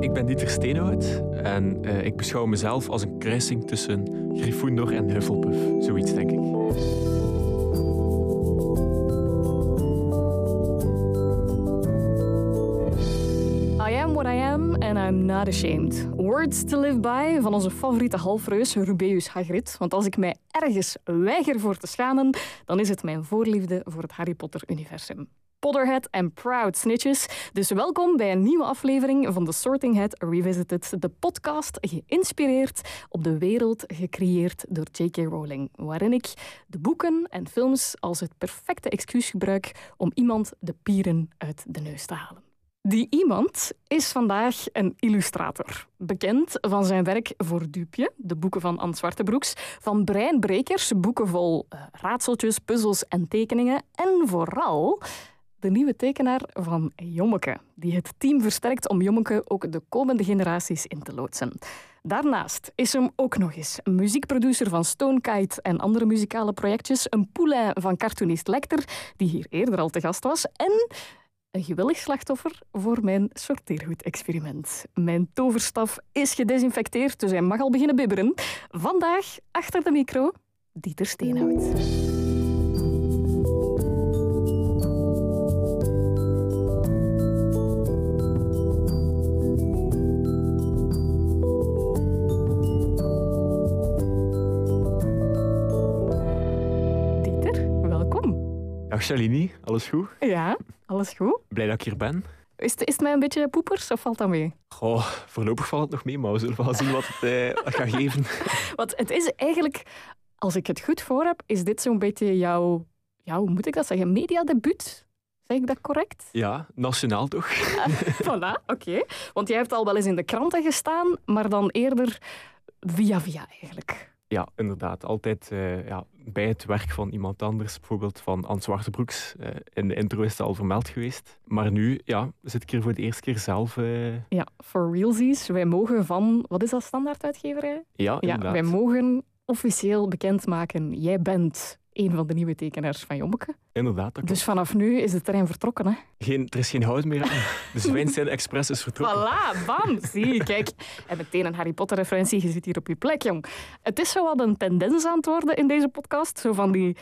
Ik ben Dieter Steenhout en uh, ik beschouw mezelf als een kruising tussen Gryffindor en Hufflepuff. Zoiets, denk ik. I am what I am and I'm not ashamed. Words to live by van onze favoriete halfreus Rubeus Hagrid. Want als ik mij ergens weiger voor te schamen, dan is het mijn voorliefde voor het Harry Potter-universum. Potterhead en Proud Snitches. Dus welkom bij een nieuwe aflevering van The Sorting Hat Revisited, de podcast geïnspireerd op de wereld gecreëerd door J.K. Rowling, waarin ik de boeken en films als het perfecte excuus gebruik om iemand de pieren uit de neus te halen. Die iemand is vandaag een illustrator. Bekend van zijn werk voor Dupje, de boeken van Anne Zwartebroeks, van Breinbrekers, boeken vol uh, raadseltjes, puzzels en tekeningen en vooral de nieuwe tekenaar van Jommeke, die het team versterkt om Jommeke ook de komende generaties in te loodsen. Daarnaast is hem ook nog eens een muziekproducer van Stonekite en andere muzikale projectjes, een poulain van cartoonist Lecter, die hier eerder al te gast was, en een gewillig slachtoffer voor mijn sorteergoed-experiment. Mijn toverstaf is gedesinfecteerd, dus hij mag al beginnen bibberen. Vandaag, achter de micro, Dieter Steenhout. Dag Shalini, alles goed? Ja, alles goed. Blij dat ik hier ben. Is het, is het mij een beetje poepers of valt dat mee? Goh, voorlopig valt het nog mee, maar we zullen wel zien wat het eh, gaat geven. Want het is eigenlijk, als ik het goed voor heb, is dit zo'n beetje jouw, jouw, hoe moet ik dat zeggen, mediadebuut? Zeg ik dat correct? Ja, nationaal toch? Uh, voilà, oké. Want jij hebt al wel eens in de kranten gestaan, maar dan eerder via via eigenlijk. Ja, inderdaad. Altijd uh, ja, bij het werk van iemand anders, bijvoorbeeld van Anne Zwartebroeks. Uh, in de intro is het al vermeld geweest. Maar nu ja, zit ik hier voor de eerste keer zelf. Uh... Ja, for realsies. Wij mogen van, wat is dat, standaarduitgeverij? Ja, inderdaad. Ja, wij mogen officieel bekendmaken, jij bent een van de nieuwe tekenaars van Jommeke. Inderdaad. dus vanaf nu is het terrein vertrokken. Hè? Geen, er is geen hout meer aan. De Zwijnstein Express is vertrokken. Voilà, bam. Zie, kijk. En meteen een Harry Potter referentie. Je zit hier op je plek, jong. Het is zo wat een tendens aan het worden in deze podcast. Zo van die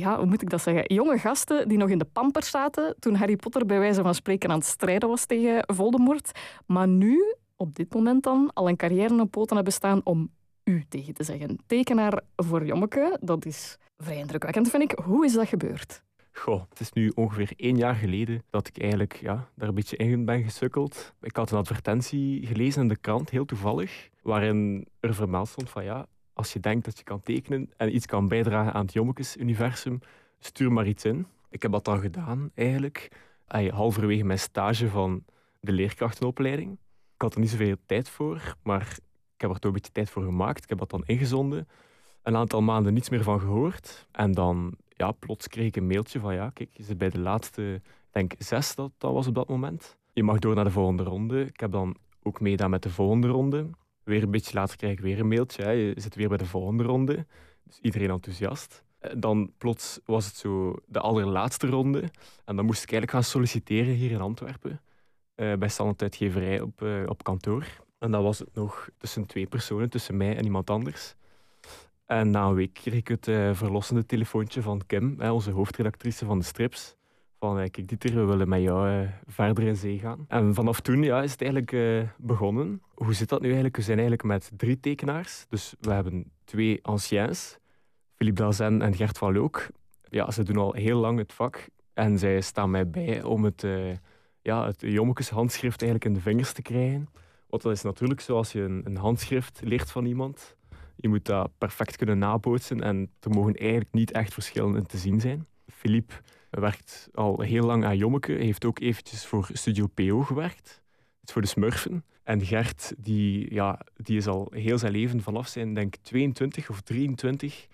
ja, hoe moet ik dat zeggen? Jonge gasten die nog in de pamper zaten toen Harry Potter bij wijze van spreken aan het strijden was tegen Voldemort. Maar nu, op dit moment dan, al een carrière op poten hebben staan om u tegen te zeggen. Tekenaar voor Jommeke, dat is vrij indrukwekkend, vind ik. Hoe is dat gebeurd? Goh, het is nu ongeveer één jaar geleden dat ik eigenlijk ja, daar een beetje in ben gesukkeld. Ik had een advertentie gelezen in de krant, heel toevallig, waarin er vermeld stond van ja, als je denkt dat je kan tekenen en iets kan bijdragen aan het Jommekes-universum, stuur maar iets in. Ik heb dat dan gedaan, eigenlijk. halverwege mijn stage van de leerkrachtenopleiding. Ik had er niet zoveel tijd voor, maar ik heb er toch een beetje tijd voor gemaakt. Ik heb dat dan ingezonden. Een aantal maanden niets meer van gehoord. En dan, ja, plots kreeg ik een mailtje van, ja, kijk, je zit bij de laatste, denk zes dat dat was op dat moment. Je mag door naar de volgende ronde. Ik heb dan ook meegedaan met de volgende ronde. Weer een beetje later krijg ik weer een mailtje. Je zit weer bij de volgende ronde. Dus iedereen enthousiast. Eh, dan plots was het zo de allerlaatste ronde. En dan moest ik eigenlijk gaan solliciteren hier in Antwerpen. Uh, bij Standard Uitgeverij op, uh, op kantoor. En dat was het nog tussen twee personen, tussen mij en iemand anders. En na een week kreeg ik het uh, verlossende telefoontje van Kim, onze hoofdredactrice van de strips. Van, uh, kijk Dieter, we willen met jou uh, verder in zee gaan. En vanaf toen ja, is het eigenlijk begonnen. Hoe zit dat nu eigenlijk? We zijn eigenlijk met drie tekenaars. Dus we hebben twee anciens, Philippe Dalzen en Gert van. Ja, ze doen al heel lang het vak. En zij staan mij bij om het, ja, het Jommekes handschrift eigenlijk in de vingers te krijgen. Want dat is natuurlijk zoals je een, een handschrift leert van iemand. Je moet dat perfect kunnen nabootsen en er mogen eigenlijk niet echt verschillen in te zien zijn. Philippe werkt al heel lang aan Jommeke. Heeft ook eventjes voor Studio PO gewerkt. Voor de Smurfen. En Gert, die, ja, die is al heel zijn leven vanaf zijn, denk 22 of 23,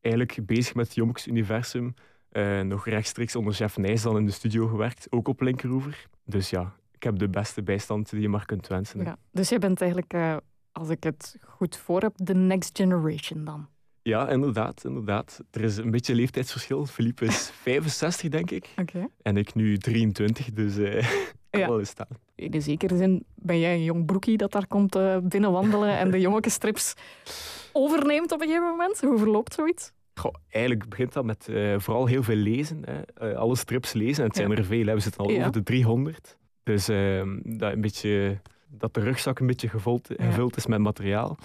eigenlijk bezig met het Jommekes universum. Uh, nog rechtstreeks onder chef Nijs dan in de studio gewerkt, ook op Linkeroever. Dus ja, ik heb de beste bijstand die je maar kunt wensen. Ja, dus je bent eigenlijk, uh, als ik het goed voor heb, de next generation dan? Ja, inderdaad, inderdaad. Er is een beetje leeftijdsverschil. Philippe is 65, denk ik. En ik nu 23, dus eh kan Ja. wel eens staan. In de zekere zin ben jij een jong broekie dat daar komt eh, binnenwandelen en de jongekenstrips overneemt op een gegeven moment. Hoe verloopt zoiets? Goh, eigenlijk begint dat met eh, vooral heel veel lezen. Hè. Eh, alle strips lezen. En het zijn Ja. er veel. Hè. We zitten al Ja. over de 300. Dus ehm, dat, een beetje, dat de rugzak een beetje gevuld, gevuld is met materiaal.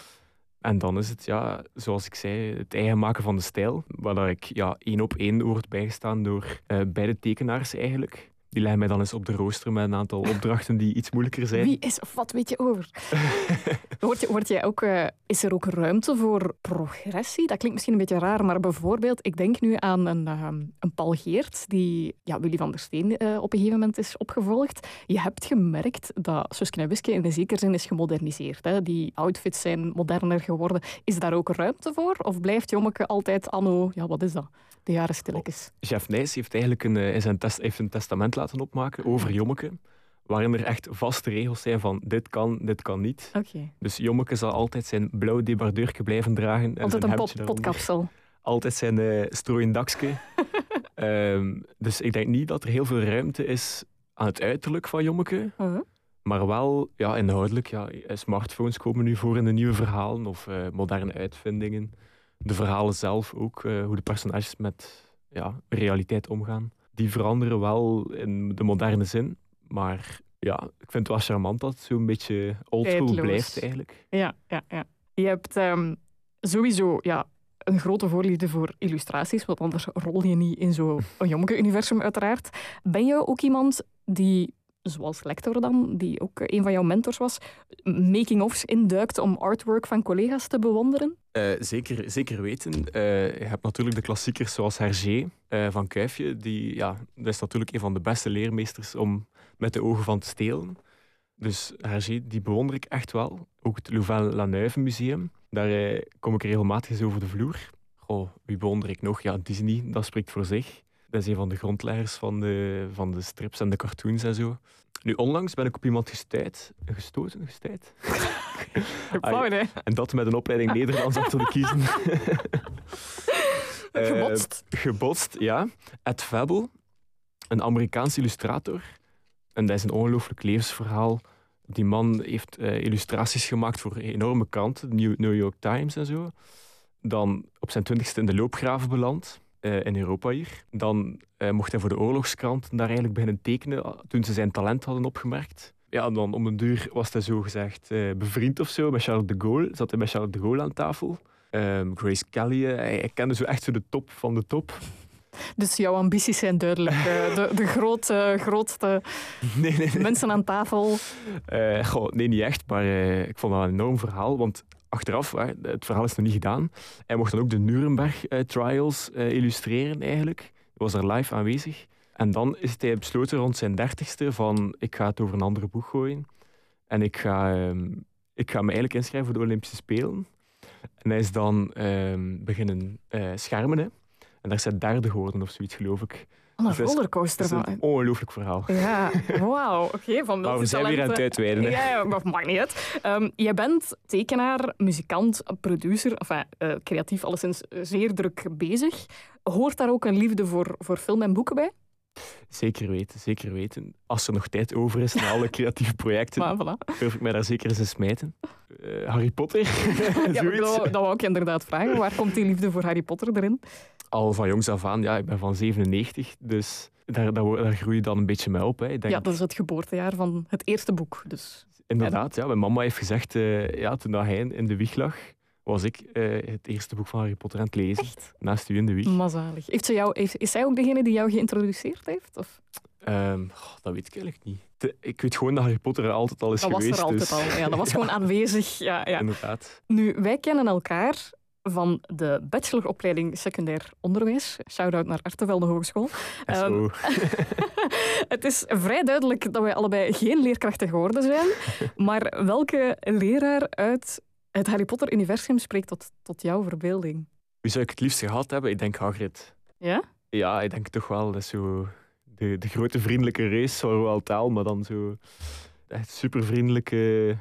En dan is het, ja, zoals ik zei, het eigen maken van de stijl. Waar ik ja, één op één wordt bijgestaan door eh, beide tekenaars eigenlijk. Die leggen mij dan eens op de rooster met een aantal opdrachten die iets moeilijker zijn. Wie is of wat weet je over? Word, je, word jij ook, eh, is er ook ruimte voor progressie? Dat klinkt misschien een beetje raar, maar bijvoorbeeld, ik denk nu aan een, ehm, een Paul Geert, die ja, Willy van der Steen eh, op een gegeven moment is opgevolgd. Je hebt gemerkt dat Suske en Wiske in de zekere zin is gemoderniseerd. Hè? Die outfits zijn moderner geworden. Is daar ook ruimte voor? Of blijft Jommeke altijd anno, ja wat is dat? De jaren stilletjes. Jeff Nijs heeft eigenlijk een, eh, in zijn test, heeft een testament laten opmaken over Jommeke. Waarin er echt vaste regels zijn van dit kan, dit kan niet. Dus Jommeke zal altijd zijn blauw debardeurke blijven dragen. En Altijd zijn een pot, potkapsel. Altijd zijn strooien dakske. Ehm, dus ik denk niet dat er heel veel ruimte is aan het uiterlijk van Jommeke. Uh-huh. Maar wel ja, inhoudelijk. Ja, eh, smartphones komen nu voor in de nieuwe verhalen of moderne uitvindingen. De verhalen zelf ook, eh, hoe de personages met ja, realiteit omgaan. Die veranderen wel in de moderne zin. Maar ja, ik vind het wel charmant dat het zo'n beetje oldschool blijft eigenlijk. Ja, ja, ja. Je hebt ehm, sowieso ja, een grote voorliefde voor illustraties, want anders rol je niet in zo'n Jommeke-universum uiteraard. Ben je ook iemand die, zoals lector dan, die ook een van jouw mentors was, making-ofs induikt om artwork van collega's te bewonderen? Eh, zeker, zeker weten. Eh, je hebt natuurlijk de klassiekers zoals Hergé eh, van Kuifje. Die, ja, dat is natuurlijk een van de beste leermeesters om met de ogen van te stelen. Dus Hergé, die bewonder ik echt wel. Ook het Louvain-la-Neuve museum. Daar eh, kom ik regelmatig eens over de vloer. Goh, wie bewonder ik nog? Ja, Disney, dat spreekt voor zich. Dat is een van de grondleggers van de, van de strips en de cartoons en zo. Nu, onlangs ben ik op iemand gestuurd. Gestoten? Flauw, hè? En dat met een opleiding Nederlands om te kiezen. Eh, Gebotst. gebotst, ja. Ed Fabel, een Amerikaans illustrator. En dat is een ongelooflijk levensverhaal. Die man heeft eh, illustraties gemaakt voor enorme kranten, de New, New York Times en zo. Dan op zijn twintigste in de loopgraven beland, eh, in Europa hier. Dan eh, mocht hij voor de oorlogskrant daar eigenlijk beginnen tekenen ah, toen ze zijn talent hadden opgemerkt. Ja, dan om een duur was hij zo gezegd eh, bevriend of zo met Charles de Gaulle. Zat hij met Charles de Gaulle aan tafel. Ehm, Grace Kelly, hij, hij kende zo echt zo de top van de top. Dus jouw ambities zijn duidelijk. De de grote, grootste Nee, nee, nee. mensen aan tafel. Goh, nee, niet echt, maar ik vond dat een enorm verhaal. Want achteraf, het verhaal is nog niet gedaan. Hij mocht dan ook de Nuremberg eh, Trials illustreren eigenlijk. Was er live aanwezig. En dan is hij besloten rond zijn dertigste van ik ga het over een ander boek gooien. En ik ga, ehm, ik ga me eigenlijk inschrijven voor de Olympische Spelen. En hij is dan ehm, beginnen eh, schermen. Hè. En daar hij derde geworden of zoiets, geloof ik. Een Dus dat rollercoaster Dat is een ongelooflijk verhaal. Ja, wauw. Oké, van Maar we zijn weer aan het uitweiden. hè. Ja, maar maakt niet uit. Ehm, jij bent tekenaar, muzikant, producer, enfin, eh, creatief alleszins eh, zeer druk bezig. Hoort daar ook een liefde voor, voor film en boeken bij? Zeker weten, zeker weten. Als er nog tijd over is na alle creatieve projecten, Maar voilà. durf ik mij daar zeker eens in smijten. Eh, Harry Potter, Ja, dat, dat wou ik inderdaad vragen. Waar komt die liefde voor Harry Potter erin? Al van jongs af aan, ja, ik ben van 97, dus daar, daar, groei je dan een beetje mee op. Hè. Ik denk, Ja, dat is het geboortejaar van het eerste boek. Dus. Inderdaad, ja, mijn mama heeft gezegd, eh, ja, toen hij in de wieg lag, was ik eh, het eerste boek van Harry Potter aan het lezen. Echt? Naast u in de wieg. Mazzalig. Heeft ze jou, heeft, is zij ook degene die jou geïntroduceerd heeft? Of? Ehm, dat weet ik eigenlijk niet. De- ik weet gewoon dat Harry Potter er altijd al is Dat was geweest. er altijd dus- al. Ja, dat was gewoon aanwezig. Ja, ja. Inderdaad. Nu, wij kennen elkaar van de bacheloropleiding secundair onderwijs. Shout-out naar Artevelde Hogeschool. Zo. Het is vrij duidelijk dat wij allebei geen leerkrachten geworden zijn. Maar welke leraar uit het Harry Potter-universum spreekt tot, tot jouw verbeelding? Wie zou ik het liefst gehad hebben? Ik denk Hagrid. Ja? Ja, ik denk toch wel. Dat is zo de, de grote vriendelijke race van Roald Dahl, maar dan zo echt super vriendelijke,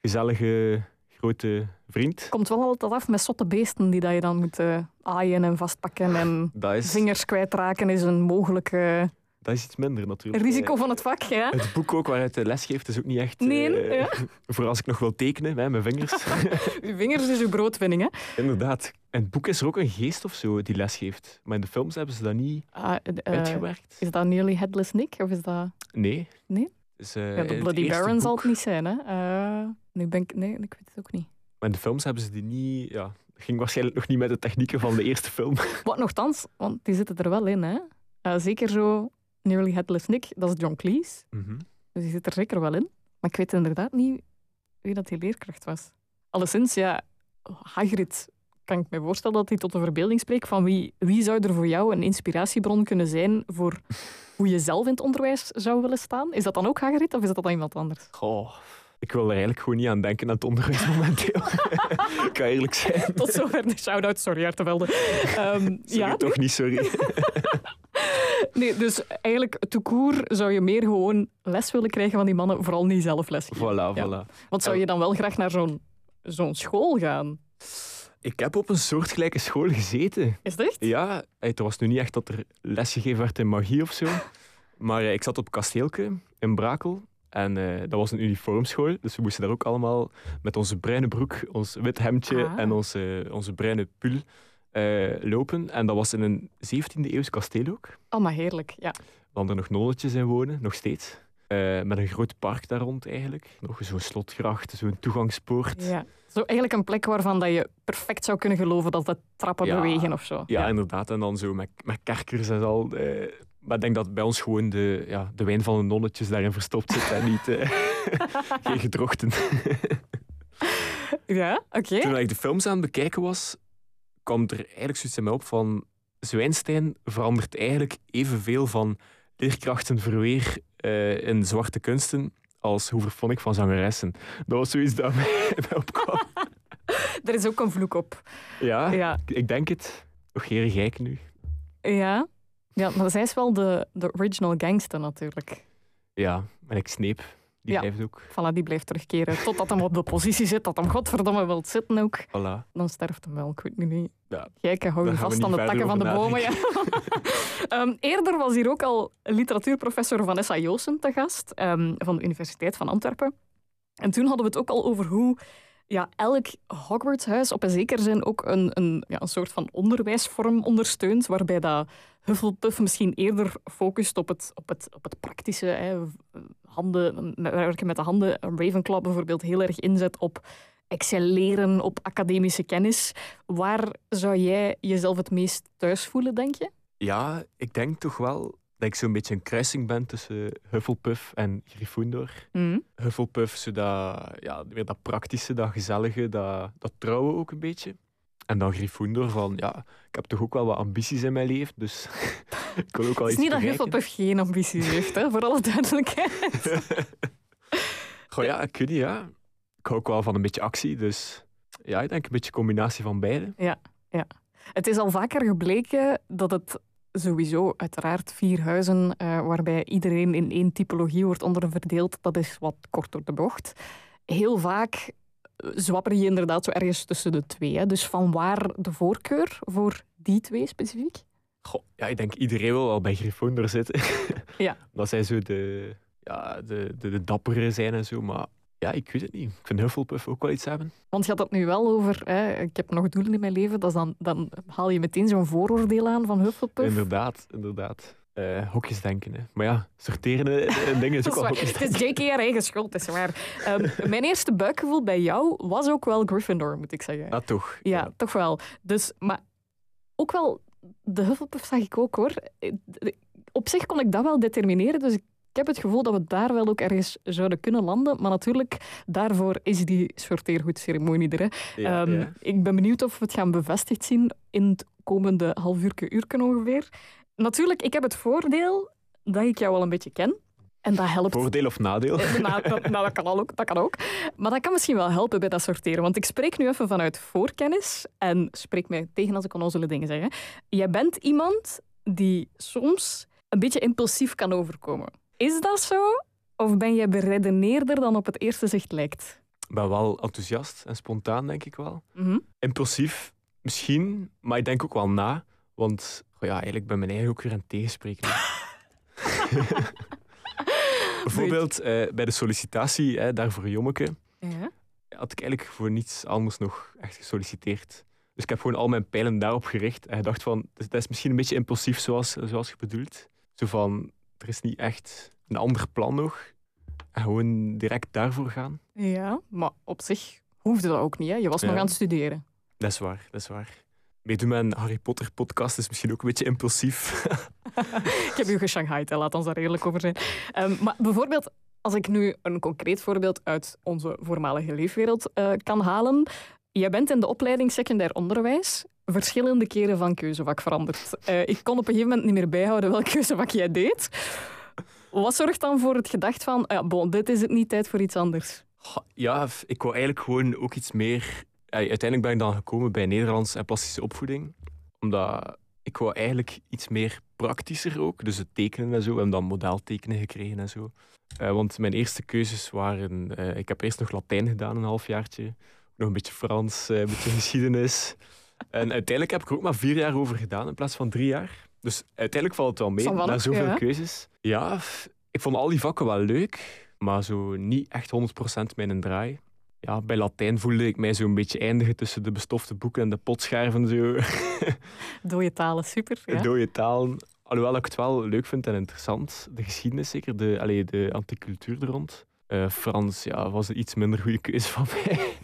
gezellige, grote vriend. Komt wel altijd af met zotte beesten die dat je dan moet eh, aaien en vastpakken. En is, vingers kwijtraken is een mogelijk eh, dat is iets minder natuurlijk. risico van het vak. Ja? Het boek ook waaruit de les geeft is ook niet echt... Nee, eh, ja. Voor als ik nog wil tekenen, hè, mijn vingers. Uw vingers is uw broodwinning. Hè? Inderdaad. In het boek is er ook een geest of zo die les geeft. Maar in de films hebben ze dat niet Ah, eh, uitgewerkt. is dat Nearly Headless Nick? Of is dat... Nee. Nee? Dus, eh, Ja, de Bloody Baron zal het niet zijn. Hè? Eh, nu ben ik... Nee, ik weet het ook niet. Maar in de films hebben ze die niet... Ja, ging waarschijnlijk nog niet met de technieken van de eerste film. Wat nogthans, want die zitten er wel in. Hè? Eh, zeker zo Nearly Headless Nick, dat is John Cleese. Mhm. Dus die zit er zeker wel in. Maar ik weet inderdaad niet wie dat die leerkracht was. Alleszins, ja, Hagrid kan ik me voorstellen dat hij tot de verbeelding spreekt van wie, wie zou er voor jou een inspiratiebron kunnen zijn voor hoe je zelf in het onderwijs zou willen staan? Is dat dan ook Hagrid of is dat dan iemand anders? Goh, ik wil er eigenlijk gewoon niet aan denken aan het onderwijs momenteel. ik kan eerlijk zijn. Tot zover de shout-out, sorry Artevelde. Ehm Sorry, ja, toch niet, sorry. Nee, dus eigenlijk, tout court zou je meer gewoon les willen krijgen van die mannen, vooral niet zelf les geven. Voilà, Ja. voilà. Want zou je dan wel graag naar zo'n zo'n school gaan? Ik heb op een soortgelijke school gezeten. Is dat echt? Ja, het was nu niet echt dat er lesgegeven werd in magie of zo. Maar eh, ik zat op Kasteelke in Brakel. En eh, dat was een uniformschool. Dus we moesten daar ook allemaal met onze bruine broek, ons wit hemdje Ah. en onze, onze bruine pul eh, lopen. En dat was in een 17e eeuws kasteel ook. Oh, maar heerlijk, ja. Waar er nog nonnetjes in wonen, nog steeds. Eh, met een groot park daar rond eigenlijk. Nog zo'n slotgracht, zo'n toegangspoort. ja. Zo eigenlijk een plek waarvan dat je perfect zou kunnen geloven dat de trappen Ja. bewegen of zo. Ja, inderdaad. En dan zo met, met kerkers en al. eh, maar ik denk dat bij ons gewoon de, ja, de wijn van de nonnetjes daarin verstopt zit en niet eh, geen gedrochten. Ja, oké. Toen ik de films aan het bekijken was, kwam er eigenlijk zoiets in mij op van Zwijnstein verandert eigenlijk evenveel van leerkrachten verweer eh, in zwarte kunsten als hoe vervond ik van zangeressen. Dat was zoiets dat mij, mij opkwam. Er is ook een vloek op. Ja, Ja, ik denk het. Geen gek nu. ja. ja maar zij is wel de, de original gangster natuurlijk. Ja, en ik Sneep, die Ja. blijft ook. Voilà, die blijft terugkeren totdat hem op de positie zit, dat hem godverdomme wil zitten ook. Voilà. Dan sterft hem wel. Ik weet nu niet. Ja, Kijken, hou je vast aan de takken van de bomen. Ja. Ehm, eerder was hier ook al literatuurprofessor Vanessa Joosen te gast ehm, van de Universiteit van Antwerpen. En toen hadden we het ook al over hoe ja, elk Hogwarts-huis op een zekere zin ook een, een, ja, een soort van onderwijsvorm ondersteunt, waarbij dat Hufflepuff misschien eerder focust op het, op het, op het praktische. Hè. Handen, met- werken met de handen. Ravenclaw bijvoorbeeld heel erg inzet op excelleren op academische kennis. Waar zou jij jezelf het meest thuis voelen, denk je? Ja, ik denk toch wel dat ik zo'n beetje een kruising ben tussen Hufflepuff en Gryffindor. Mhm. Hufflepuff, zo dat, ja, weer dat praktische, dat gezellige, dat, dat trouwen ook een beetje. En dan Gryffindor van, ja, ik heb toch ook wel wat ambities in mijn leven, dus ik wil ook wel Het is iets niet dat. Hufflepuff geen ambities heeft, hè, voor alle duidelijkheid. Goh, ja, ik weet niet, ja. Ik hou ook wel van een beetje actie, dus ja, ik denk een beetje een combinatie van beide. Het is al vaker gebleken dat het sowieso uiteraard vier huizen eh, waarbij iedereen in één typologie wordt onderverdeeld, dat is wat kort door de bocht. Heel vaak eh, zwapper je inderdaad zo ergens tussen de twee. Hè. Dus van waar de voorkeur voor die twee specifiek? Goh, ja, ik denk iedereen wil wel bij Gryffindor zitten. Ja. Dat zij zo de, ja, de, de, de dappere zijn en zo, maar ja, ik weet het niet. Ik vind Hufflepuff ook wel iets hebben. Want je had het nu wel over, hè, ik heb nog doelen in mijn leven, dat is dan, dan haal je meteen zo'n vooroordeel aan van Hufflepuff. Inderdaad, inderdaad. Eh, hokjes denken, hè. Maar ja, sorteren eh, en dingen is ook wel Het is JK haar eigen schuld, is waar. Ehm, mijn eerste buikgevoel bij jou was ook wel Gryffindor, moet ik zeggen. Ah, toch. Ja, toch wel. Dus, maar ook wel, de Hufflepuff zag ik ook hoor. Op zich kon ik dat wel determineren, dus ik heb het gevoel dat we daar wel ook ergens zouden kunnen landen. Maar natuurlijk, daarvoor is die sorteergoedceremonie er. Hè. Ja, Ehm, ja. Ik ben benieuwd of we het gaan bevestigd zien in het komende half uurke, uurken ongeveer. Natuurlijk, ik heb het voordeel dat ik jou al een beetje ken. En dat helpt Voordeel of nadeel? nou, dat, nou, dat, kan al ook, dat kan ook. Maar dat kan misschien wel helpen bij dat sorteren. Want ik spreek nu even vanuit voorkennis. En spreek mij tegen als ik onnozele dingen zeg. hè. Jij bent iemand die soms een beetje impulsief kan overkomen. Is dat zo? Of ben jij beredeneerder dan op het eerste zicht lijkt? Ik ben wel enthousiast en spontaan, denk ik wel. Mhm. Impulsief, misschien, maar ik denk ook wel na. Want oh ja, eigenlijk ben ik mijn eigen ook weer aan het tegenspreken. Bijvoorbeeld eh, bij de sollicitatie hè, daar voor Jommeke Ja. had ik eigenlijk voor niets anders nog echt gesolliciteerd. Dus ik heb gewoon al mijn pijlen daarop gericht. En gedacht van, dat is misschien een beetje impulsief zoals, zoals je bedoelt. Zo van, er is niet echt een ander plan nog. En gewoon direct daarvoor gaan. ja, maar op zich hoefde dat ook niet. Hè? Je was nog aan het studeren. Dat is waar, dat is waar. Meedoen met een Harry Potter podcast is misschien ook een beetje impulsief. Ik heb u geshanghaaid, laat ons daar eerlijk over zijn. Ehm, maar bijvoorbeeld, als ik nu een concreet voorbeeld uit onze voormalige leefwereld eh, kan halen. Jij bent in de opleiding secundair onderwijs verschillende keren van keuzevak veranderd. Eh, ik kon op een gegeven moment niet meer bijhouden welk keuzevak jij deed. Wat zorgt dan voor het gedacht van, ja, bon, dit is het niet tijd voor iets anders? Ja, ik wou eigenlijk gewoon ook iets meer... Ja, uiteindelijk ben ik dan gekomen bij Nederlands en plastische opvoeding. Omdat ik wou eigenlijk iets meer praktischer ook. Dus het tekenen en zo. We hebben dan modeltekenen gekregen en zo. Eh, want mijn eerste keuzes waren... eh, ik heb eerst nog Latijn gedaan, een halfjaartje. Nog een beetje Frans, eh, een beetje geschiedenis. En uiteindelijk heb ik er ook maar vier jaar over gedaan in plaats van drie jaar. Dus uiteindelijk valt het wel mee, wel na zoveel keuzes. Ja, ik vond al die vakken wel leuk, maar zo niet echt 100% mijn draai. Ja, bij Latijn voelde ik mij zo een beetje eindigen tussen de bestofte boeken en de potscherven. Zo. Dode talen, super. Ja? Dode talen. Alhoewel ik het wel leuk vind en interessant. De geschiedenis zeker, de, allee, de antieke cultuur er rond. Eh, Frans ja, was een iets minder goede keuze van mij.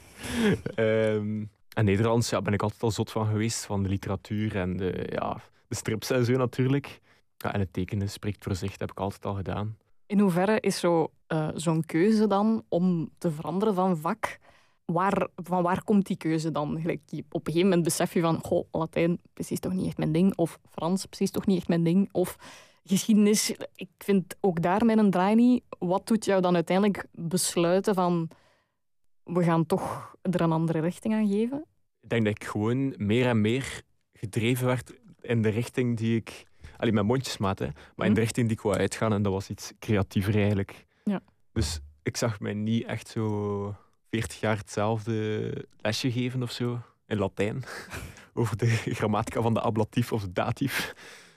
Ehm, en Nederlands ja, ben ik altijd al zot van geweest, van de literatuur en de, ja, de strips en zo natuurlijk. Ja, en het tekenen spreekt voor zich, dat heb ik altijd al gedaan. In hoeverre is eh, zo'n keuze dan om te veranderen van vak? Waar, van waar komt die keuze dan? Gelijk, op een gegeven moment besef je van, goh, Latijn, precies toch niet echt mijn ding. Of Frans, precies toch niet echt mijn ding. Of geschiedenis, ik vind ook daar mijn draai niet. Wat doet jou dan uiteindelijk besluiten van, we gaan toch er een andere richting aan geven? Ik denk dat ik gewoon meer en meer gedreven werd in de richting die ik... Alleen mijn mondjesmaat, hè, maar in de Mhm. richting die ik wou uitgaan. En dat was iets creatiever eigenlijk. Ja. Dus ik zag mij niet echt zo 40 jaar hetzelfde lesje geven of zo. In Latijn. Over de grammatica van de ablatief of de datief.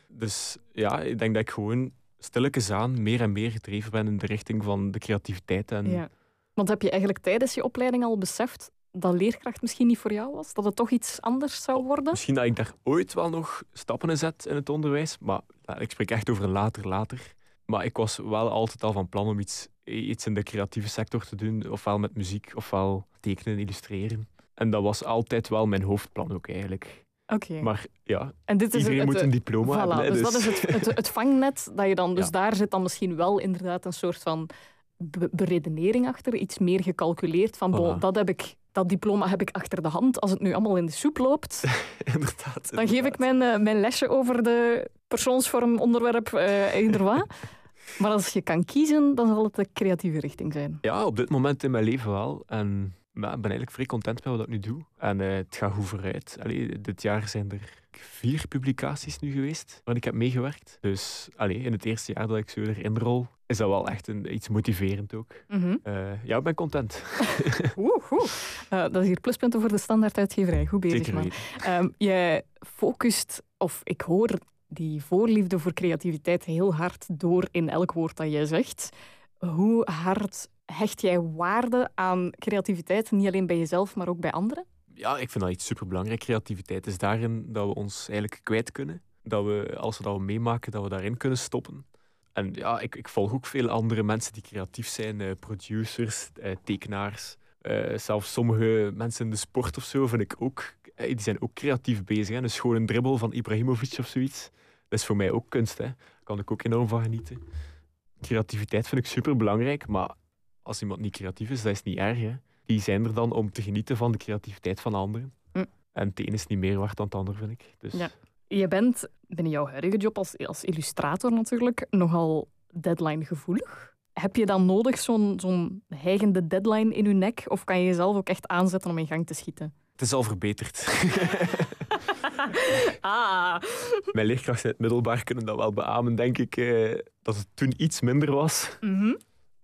Dus ja, ik denk dat ik gewoon stilletjes aan meer en meer gedreven ben in de richting van de creativiteit. En Ja. Want heb je eigenlijk tijdens je opleiding al beseft dat leerkracht misschien niet voor jou was? Dat het toch iets anders zou worden? Misschien dat ik daar ooit wel nog stappen in zet in het onderwijs, maar ik spreek echt over later, later. Maar ik was wel altijd al van plan om iets, iets in de creatieve sector te doen, ofwel met muziek, ofwel tekenen, illustreren. En dat was altijd wel mijn hoofdplan ook eigenlijk. Oké. Maar ja, En dit is iedereen het, moet een diploma Voilà, hebben. hè, dus, dus dat is het, het, het vangnet dat je dan. Dus Ja. daar zit dan misschien wel inderdaad een soort van be- beredenering achter, iets meer gecalculeerd van bon, Voilà. dat, heb ik, dat diploma heb ik achter de hand. Als het nu allemaal in de soep loopt, inderdaad. dan geef ik mijn, eh, mijn lesje over de persoonsvorm, onderwerp, eender wat. Maar als je kan kiezen, dan zal het de creatieve richting zijn. Ja, op dit moment in mijn leven wel. En ja, ik ben eigenlijk vrij content met wat ik nu doe. En eh, het gaat goed vooruit. Allee, dit jaar zijn er vier publicaties nu geweest waar ik heb meegewerkt. Dus allee, in het eerste jaar dat ik zo erin rol, is dat wel echt een, iets motiverend ook. Mhm. Eh, ja, ik ben content. Oeh, goed. Eh, dat is hier pluspunten voor de standaarduitgeverij. Goed bezig, man. Ehm, jij focust, of ik hoor die voorliefde voor creativiteit heel hard door in elk woord dat jij zegt. Hoe hard hecht jij waarde aan creativiteit, niet alleen bij jezelf, maar ook bij anderen? Ja, ik vind dat iets superbelangrijk. Creativiteit is daarin dat we ons eigenlijk kwijt kunnen. Dat we, als we dat meemaken, dat we daarin kunnen stoppen. En ja, ik, ik volg ook veel andere mensen die creatief zijn. eh, producers, eh, tekenaars. eh, zelfs sommige mensen in de sport of zo vind ik ook... die zijn ook creatief bezig. Hè. Dus gewoon een dribbel van Ibrahimovic of zoiets. Dat is voor mij ook kunst. Hè. Daar kan ik ook enorm van genieten. Creativiteit vind ik superbelangrijk. Maar als iemand niet creatief is, dat is niet erg. Hè. Die zijn er dan om te genieten van de creativiteit van anderen. Hm. En het een is niet meer waard dan het ander, vind ik. Dus Ja. Je bent binnen jouw huidige job als, als illustrator natuurlijk nogal deadline-gevoelig. Heb je dan nodig zo'n zo'n hijgende deadline in je nek? Of kan je jezelf ook echt aanzetten om in gang te schieten? het is al verbeterd. ah, Mijn leerkrachten in het middelbaar kunnen dat wel beamen, denk ik. eh, dat het toen iets minder was. Mhm.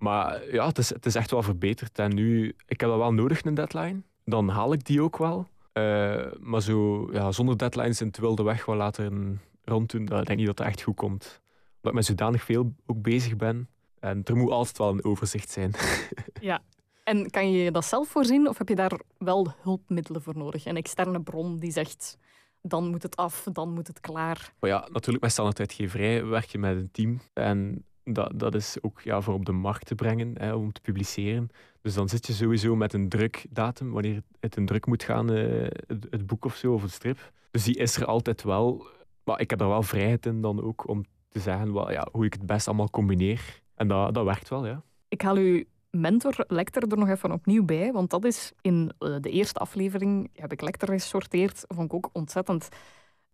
Maar ja, het is, het is echt wel verbeterd. En nu, ik heb dat wel nodig, een deadline. Dan haal ik die ook wel. Uh, maar zo, ja, zonder deadlines in het wilde weg wel laten ronddoen, dat denk ik niet dat dat echt goed komt. Omdat ik met zodanig veel ook bezig ben. En er moet altijd wel een overzicht zijn. ja, en kan je dat zelf voorzien of heb je daar wel hulpmiddelen voor nodig? Een externe bron die zegt dan moet het af, dan moet het klaar. Oh ja, natuurlijk met uitgeverij werk je met een team. En dat, dat is ook ja, voor op de markt te brengen, hè, om te publiceren. Dus dan zit je sowieso met een drukdatum, wanneer het in druk moet gaan, uh, het, boek of zo, of het strip. Dus die is er altijd wel. Maar ik heb er wel vrijheid in dan ook om te zeggen wel, ja, hoe ik het best allemaal combineer. En dat, dat werkt wel, ja. Ik haal u mentor Lecter er nog even opnieuw bij, want dat is in eh, de eerste aflevering, heb ik Lecter gesorteerd, vond ik ook ontzettend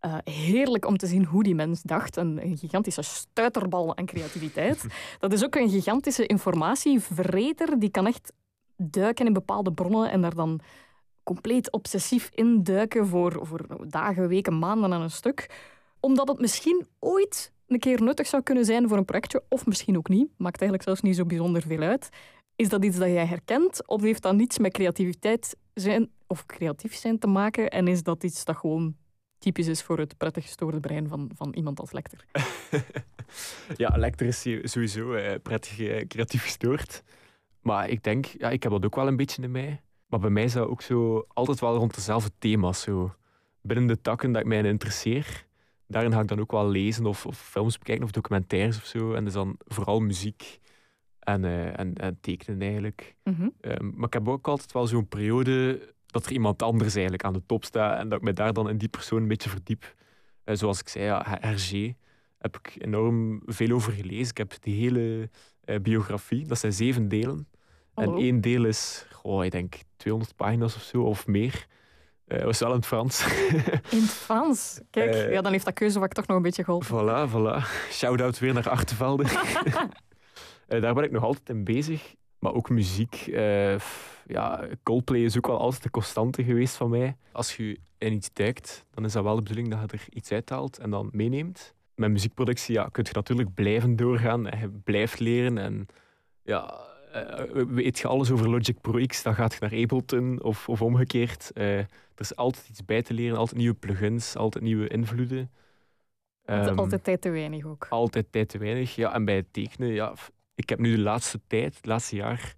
uh, heerlijk om te zien hoe die mens dacht. Een, een gigantische stuiterbal aan creativiteit. Dat is ook een gigantische informatieverreter. Die kan echt duiken in bepaalde bronnen en daar dan compleet obsessief induiken voor, voor dagen, weken, maanden aan een stuk. Omdat het misschien ooit een keer nuttig zou kunnen zijn voor een projectje, of misschien ook niet. Maakt eigenlijk zelfs niet zo bijzonder veel uit. Is dat iets dat jij herkent, of heeft dat niets met creativiteit zijn of creatief zijn te maken? En is dat iets dat gewoon typisch is voor het prettig gestoorde brein van, van iemand als Lecter. ja, Lecter is sowieso eh, prettig eh, creatief gestoord. Maar ik denk, ja, ik heb dat ook wel een beetje in mij. Maar bij mij is dat ook zo altijd wel rond dezelfde thema's. Zo. Binnen de takken dat ik mij interesseer, daarin ga ik dan ook wel lezen of, of films bekijken of documentaires of zo. En dus dan vooral muziek en, uh, en, en, tekenen eigenlijk. Mm maar ik heb ook altijd wel zo'n periode dat er iemand anders eigenlijk aan de top staat en dat ik me daar dan in die persoon een beetje verdiep. Uh, zoals ik zei, ja, Hergé heb ik enorm veel over gelezen. Ik heb die hele uh, biografie, dat zijn zeven delen. En één deel is, goh, ik denk 200 pagina's of zo, of meer. Uh, was wel in het Frans. In het Frans? Kijk, ja, dan heeft dat keuzevak toch nog een beetje geholpen. Voilà, voilà. Shout-out weer naar Achtervelde. daar ben ik nog altijd in bezig. Maar ook muziek. Uh, ja, Coldplay is ook wel altijd de constante geweest van mij. Als je in iets duikt, dan is dat wel de bedoeling dat je er iets uithaalt en dan meeneemt. Met muziekproductie ja, kun je natuurlijk blijven doorgaan en je blijft leren. En ja, uh, weet je alles over Logic Pro X, dan gaat je naar Ableton of, of omgekeerd. Uh, er is altijd iets bij te leren, altijd nieuwe plugins, altijd nieuwe invloeden. Um, altijd tijd te weinig ook. Altijd tijd te weinig, ja. En bij het tekenen, ja, ik heb nu de laatste tijd, het laatste jaar,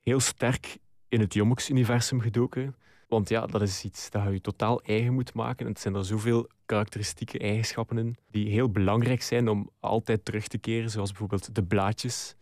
heel sterk in het Jommux-universum gedoken. Want ja, dat is iets dat je totaal eigen moet maken. En het zijn er zoveel karakteristieke eigenschappen in die heel belangrijk zijn om altijd terug te keren. Zoals bijvoorbeeld de blaadjes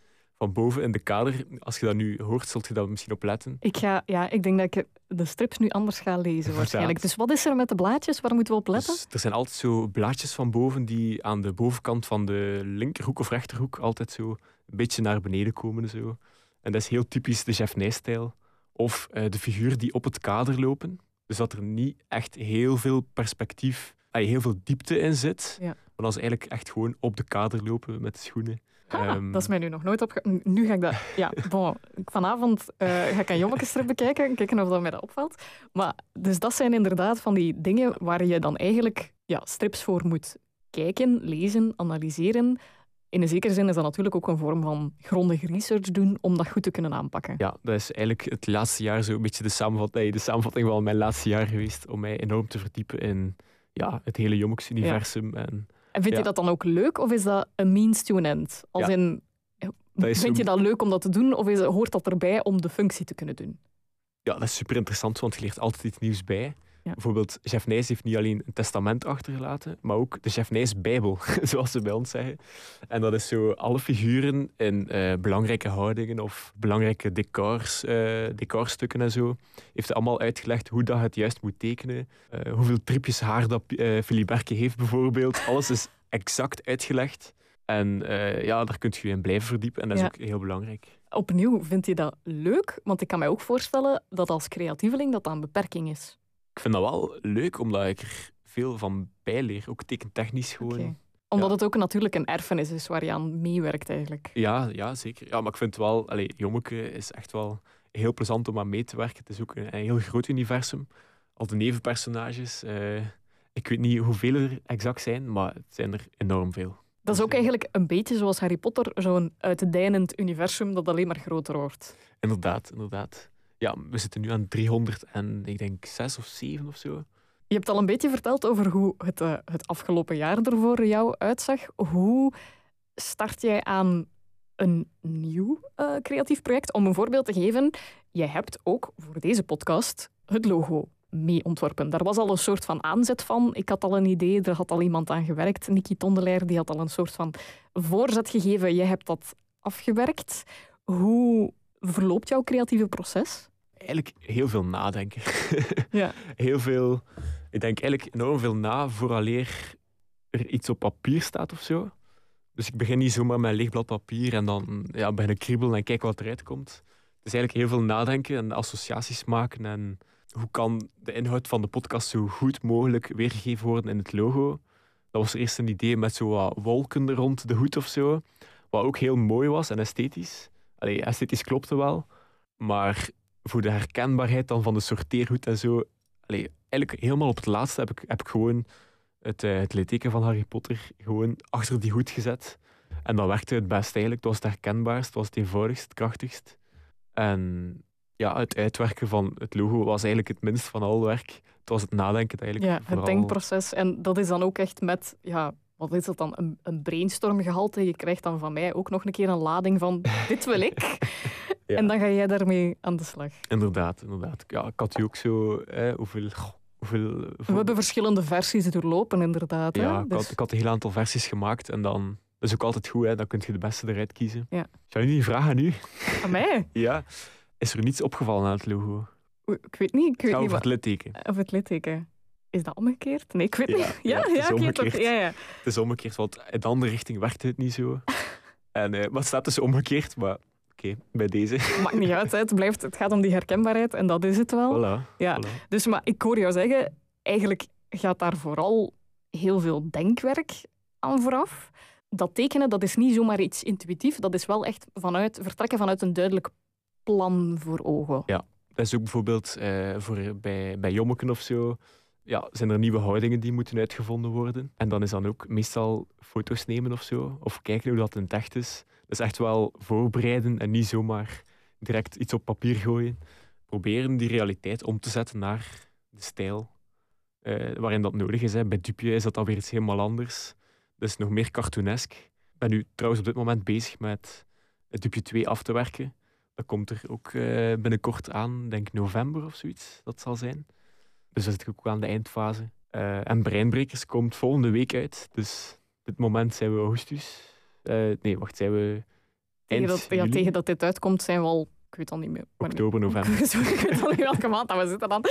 van boven in de kader. Als je dat nu hoort, zult je dat misschien opletten. Ik, ga, ja, ik denk dat ik de strips nu anders ga lezen waarschijnlijk. Dus wat is er met de blaadjes? Waar moeten we op letten? Dus er zijn altijd zo blaadjes van boven die aan de bovenkant van de linkerhoek of rechterhoek altijd zo een beetje naar beneden komen. Zo. En dat is heel typisch de Jeff stijl Of uh, de figuren die op het kader lopen. Dus dat er niet echt heel veel perspectief, heel veel diepte in zit. Ja. Maar als ze eigenlijk echt gewoon op de kader lopen met de schoenen. Um, dat is mij nu nog nooit opge... Nu ga ik dat... Ja, bon, vanavond uh, ga ik een jommekstrip bekijken, kijken of dat mij dat opvalt. Maar, dus dat zijn inderdaad van die dingen waar je dan eigenlijk ja, strips voor moet kijken, lezen, analyseren. In een zekere zin is dat natuurlijk ook een vorm van grondige research doen om dat goed te kunnen aanpakken. Ja, dat is eigenlijk het laatste jaar zo een beetje de samenvatting, de samenvatting van mijn laatste jaar geweest om mij enorm te verdiepen in ja, het hele Jommux-universum. En, en vind je dat dan ook leuk of is dat een means to an end? Als in, vind je dat leuk om dat te doen of is, hoort dat erbij om de functie te kunnen doen? Ja, dat is super interessant, want je leert altijd iets nieuws bij. Bijvoorbeeld, Jeff Nijs heeft niet alleen een testament achtergelaten, maar ook de Jeff Nijs Bijbel, zoals ze bij ons zeggen. En dat is zo alle figuren in uh, belangrijke houdingen of belangrijke decors, uh, decorstukken en zo. Heeft allemaal uitgelegd hoe dat het juist moet tekenen. Uh, hoeveel tripjes haar dat Filiberke heeft bijvoorbeeld. Alles is exact uitgelegd. En ja, daar kunt je je in blijven verdiepen en dat is ook heel belangrijk. Opnieuw, vind je dat leuk? Want ik kan mij ook voorstellen dat als creatieveling dat dat een beperking is ik vind dat wel leuk, omdat ik er veel van bijleer. Ook tekentechnisch gewoon. Omdat het ook natuurlijk een erfenis is waar je aan meewerkt eigenlijk. Ja, ja, zeker. Ja, maar ik vind wel... Jommeke is echt wel heel plezant om aan mee te werken. Het is ook een, heel groot universum. Al de nevenpersonages. Uh, ik weet niet hoeveel er exact zijn, maar het zijn er enorm veel. Dat is ook eigenlijk een beetje zoals Harry Potter, zo'n uitdijnend universum dat alleen maar groter wordt. Inderdaad, inderdaad. Ja, we zitten nu aan 300 en ik denk 6 of 7 of zo. Je hebt al een beetje verteld over hoe het, uh, het afgelopen jaar er voor jou uitzag. Hoe start jij aan een nieuw uh, creatief project? Om een voorbeeld te geven, jij hebt ook voor deze podcast het logo mee ontworpen. Daar was al een soort van aanzet van. Ik had al een idee, er had al iemand aan gewerkt. Nicky Tondelaar die had al een soort van voorzet gegeven. Jij hebt dat afgewerkt. Hoe verloopt jouw creatieve proces? Eigenlijk heel veel nadenken. Ja. heel veel... Ik denk eigenlijk enorm veel na vooraleer er iets op papier staat of zo. Dus ik begin niet zomaar met een leeg blad papier en dan ja, begin ik kriebelen en kijken wat eruit komt. Het is eigenlijk heel veel nadenken en associaties maken en hoe kan de inhoud van de podcast zo goed mogelijk weergegeven worden in het logo. Dat was eerst een idee met zo wat wolken rond de hoed of zo. Wat ook heel mooi was en esthetisch. Allee, esthetisch klopte wel. Maar voor de herkenbaarheid dan van de sorteerhoed en zo. Allee, eigenlijk helemaal op het laatste heb ik, heb ik gewoon het, uh, het litteken van Harry Potter gewoon achter die hoed gezet. En dat werkte het best eigenlijk. Het was het herkenbaarst, het was het eenvoudigst, het krachtigst. En ja, het uitwerken van het logo was eigenlijk het minst van al werk. Het was het nadenken eigenlijk. Ja, het denkproces. En dat is dan ook echt met, ja, wat is dat dan, een, een brainstormgehalte. Je krijgt dan van mij ook nog een keer een lading van, dit wil ik. ja. En dan ga jij daarmee aan de slag. Inderdaad, inderdaad. Ja, ik had u ook zo, hoeveel... hoeveel We hebben verschillende versies doorlopen, inderdaad. Ja, hè? ik, had, Dus- ik had een heel aantal versies gemaakt en dan... Dat is ook altijd goed, hè. dan kun je de beste eruit kiezen. Ja. Zou je niet vragen aan u? Aan mij? Ja. Is er niets opgevallen aan het logo? Ik weet niet. Ik weet niet over het litteken. Of het litteken. Is dat omgekeerd? Nee, ik weet Ja, niet. ja, Ja, het is omgekeerd. ja, ja. Het is omgekeerd, want in de andere richting werkte het niet zo. En, eh, maar het staat dus omgekeerd, maar oké, bij deze. Maakt niet uit. Het, blijft, het gaat om die herkenbaarheid en dat is het wel. Voilà. Ja. voilà. Dus maar ik hoor jou zeggen, eigenlijk gaat daar vooral heel veel denkwerk aan vooraf. Dat tekenen, dat is niet zomaar iets intuïtief. Dat is wel echt vanuit, vertrekken vanuit een duidelijk plan voor ogen. Dat is ook bijvoorbeeld eh, voor, bij, bij Jommeken of zo. Ja, zijn er nieuwe houdingen die moeten uitgevonden worden. En dan is dan ook meestal foto's nemen of zo. Of kijken hoe dat in het echt is. Dus echt wel voorbereiden en niet zomaar direct iets op papier gooien. Proberen die realiteit om te zetten naar de stijl eh, waarin dat nodig is. Hè. Bij Dupje is dat dan weer iets helemaal anders. Is nog meer cartoonesk. Ik ben nu trouwens op dit moment bezig met het Dupje 2 af te werken. Dat komt er ook eh, binnenkort aan, denk november of zoiets, dat zal zijn. Dus dat zit ook aan de eindfase. Eh, en Breinbrekers komt volgende week uit. Dus op dit moment zijn we augustus. Eh, nee, wacht, zijn we Tegen eind dat, ja, juli? tegen dat dit uitkomt zijn we al... Ik weet al niet meer. oktober, november. Sorry, ik weet al niet welke maand dat we zitten dan.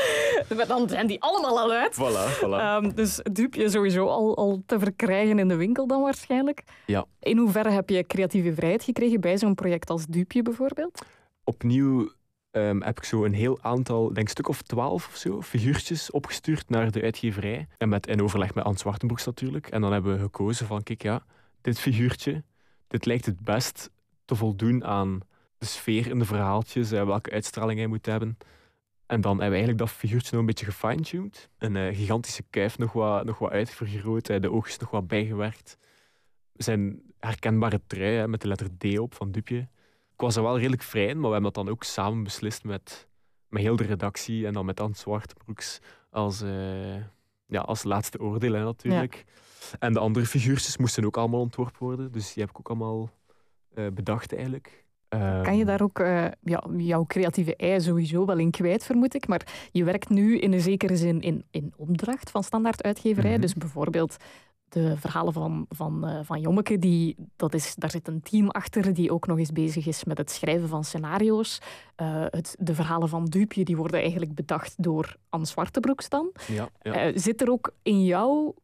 Dan zijn die allemaal al uit. voilà, voilà. Ehm, dus dupje sowieso al, al te verkrijgen in de winkel dan waarschijnlijk. Ja. In hoeverre heb je creatieve vrijheid gekregen bij zo'n project als Dupje bijvoorbeeld? Opnieuw ehm, heb ik zo een heel aantal, denk een stuk of twaalf of zo, figuurtjes opgestuurd naar de uitgeverij. En met, in overleg met Anne Zwartenbroeks natuurlijk. En dan hebben we gekozen van, kijk ja, dit figuurtje, dit lijkt het best te voldoen aan de sfeer in de verhaaltjes, eh, welke uitstraling hij moet hebben. En dan hebben we eigenlijk dat figuurtje nog een beetje gefine-tuned. Een eh, gigantische kuif nog wat, nog wat uitvergroot, eh, de oogjes nog wat bijgewerkt. Zijn herkenbare trui met de letter D op van Dupje. Ik was er wel redelijk vrij in, maar we hebben dat dan ook samen beslist met, met heel de redactie en dan met Anne Zwartbroeks als, ja, als laatste oordeel hè, natuurlijk. En de andere figuurtjes moesten ook allemaal ontworpen worden, dus die heb ik ook allemaal eh, bedacht eigenlijk. Kan je Ehm, daar ook eh, ja, jouw creatieve ei sowieso wel in kwijt, vermoed ik. Maar je werkt nu in een zekere zin in, in opdracht van standaard uitgeverij. Mhm. Dus bijvoorbeeld de verhalen van, van, eh, van Jommeke, die, dat is, daar zit een team achter die ook nog eens bezig is met het schrijven van scenario's. Het, de verhalen van Dupje die worden eigenlijk bedacht door Anne Zwartebroeks dan. Ja, ja. Zit er ook in jou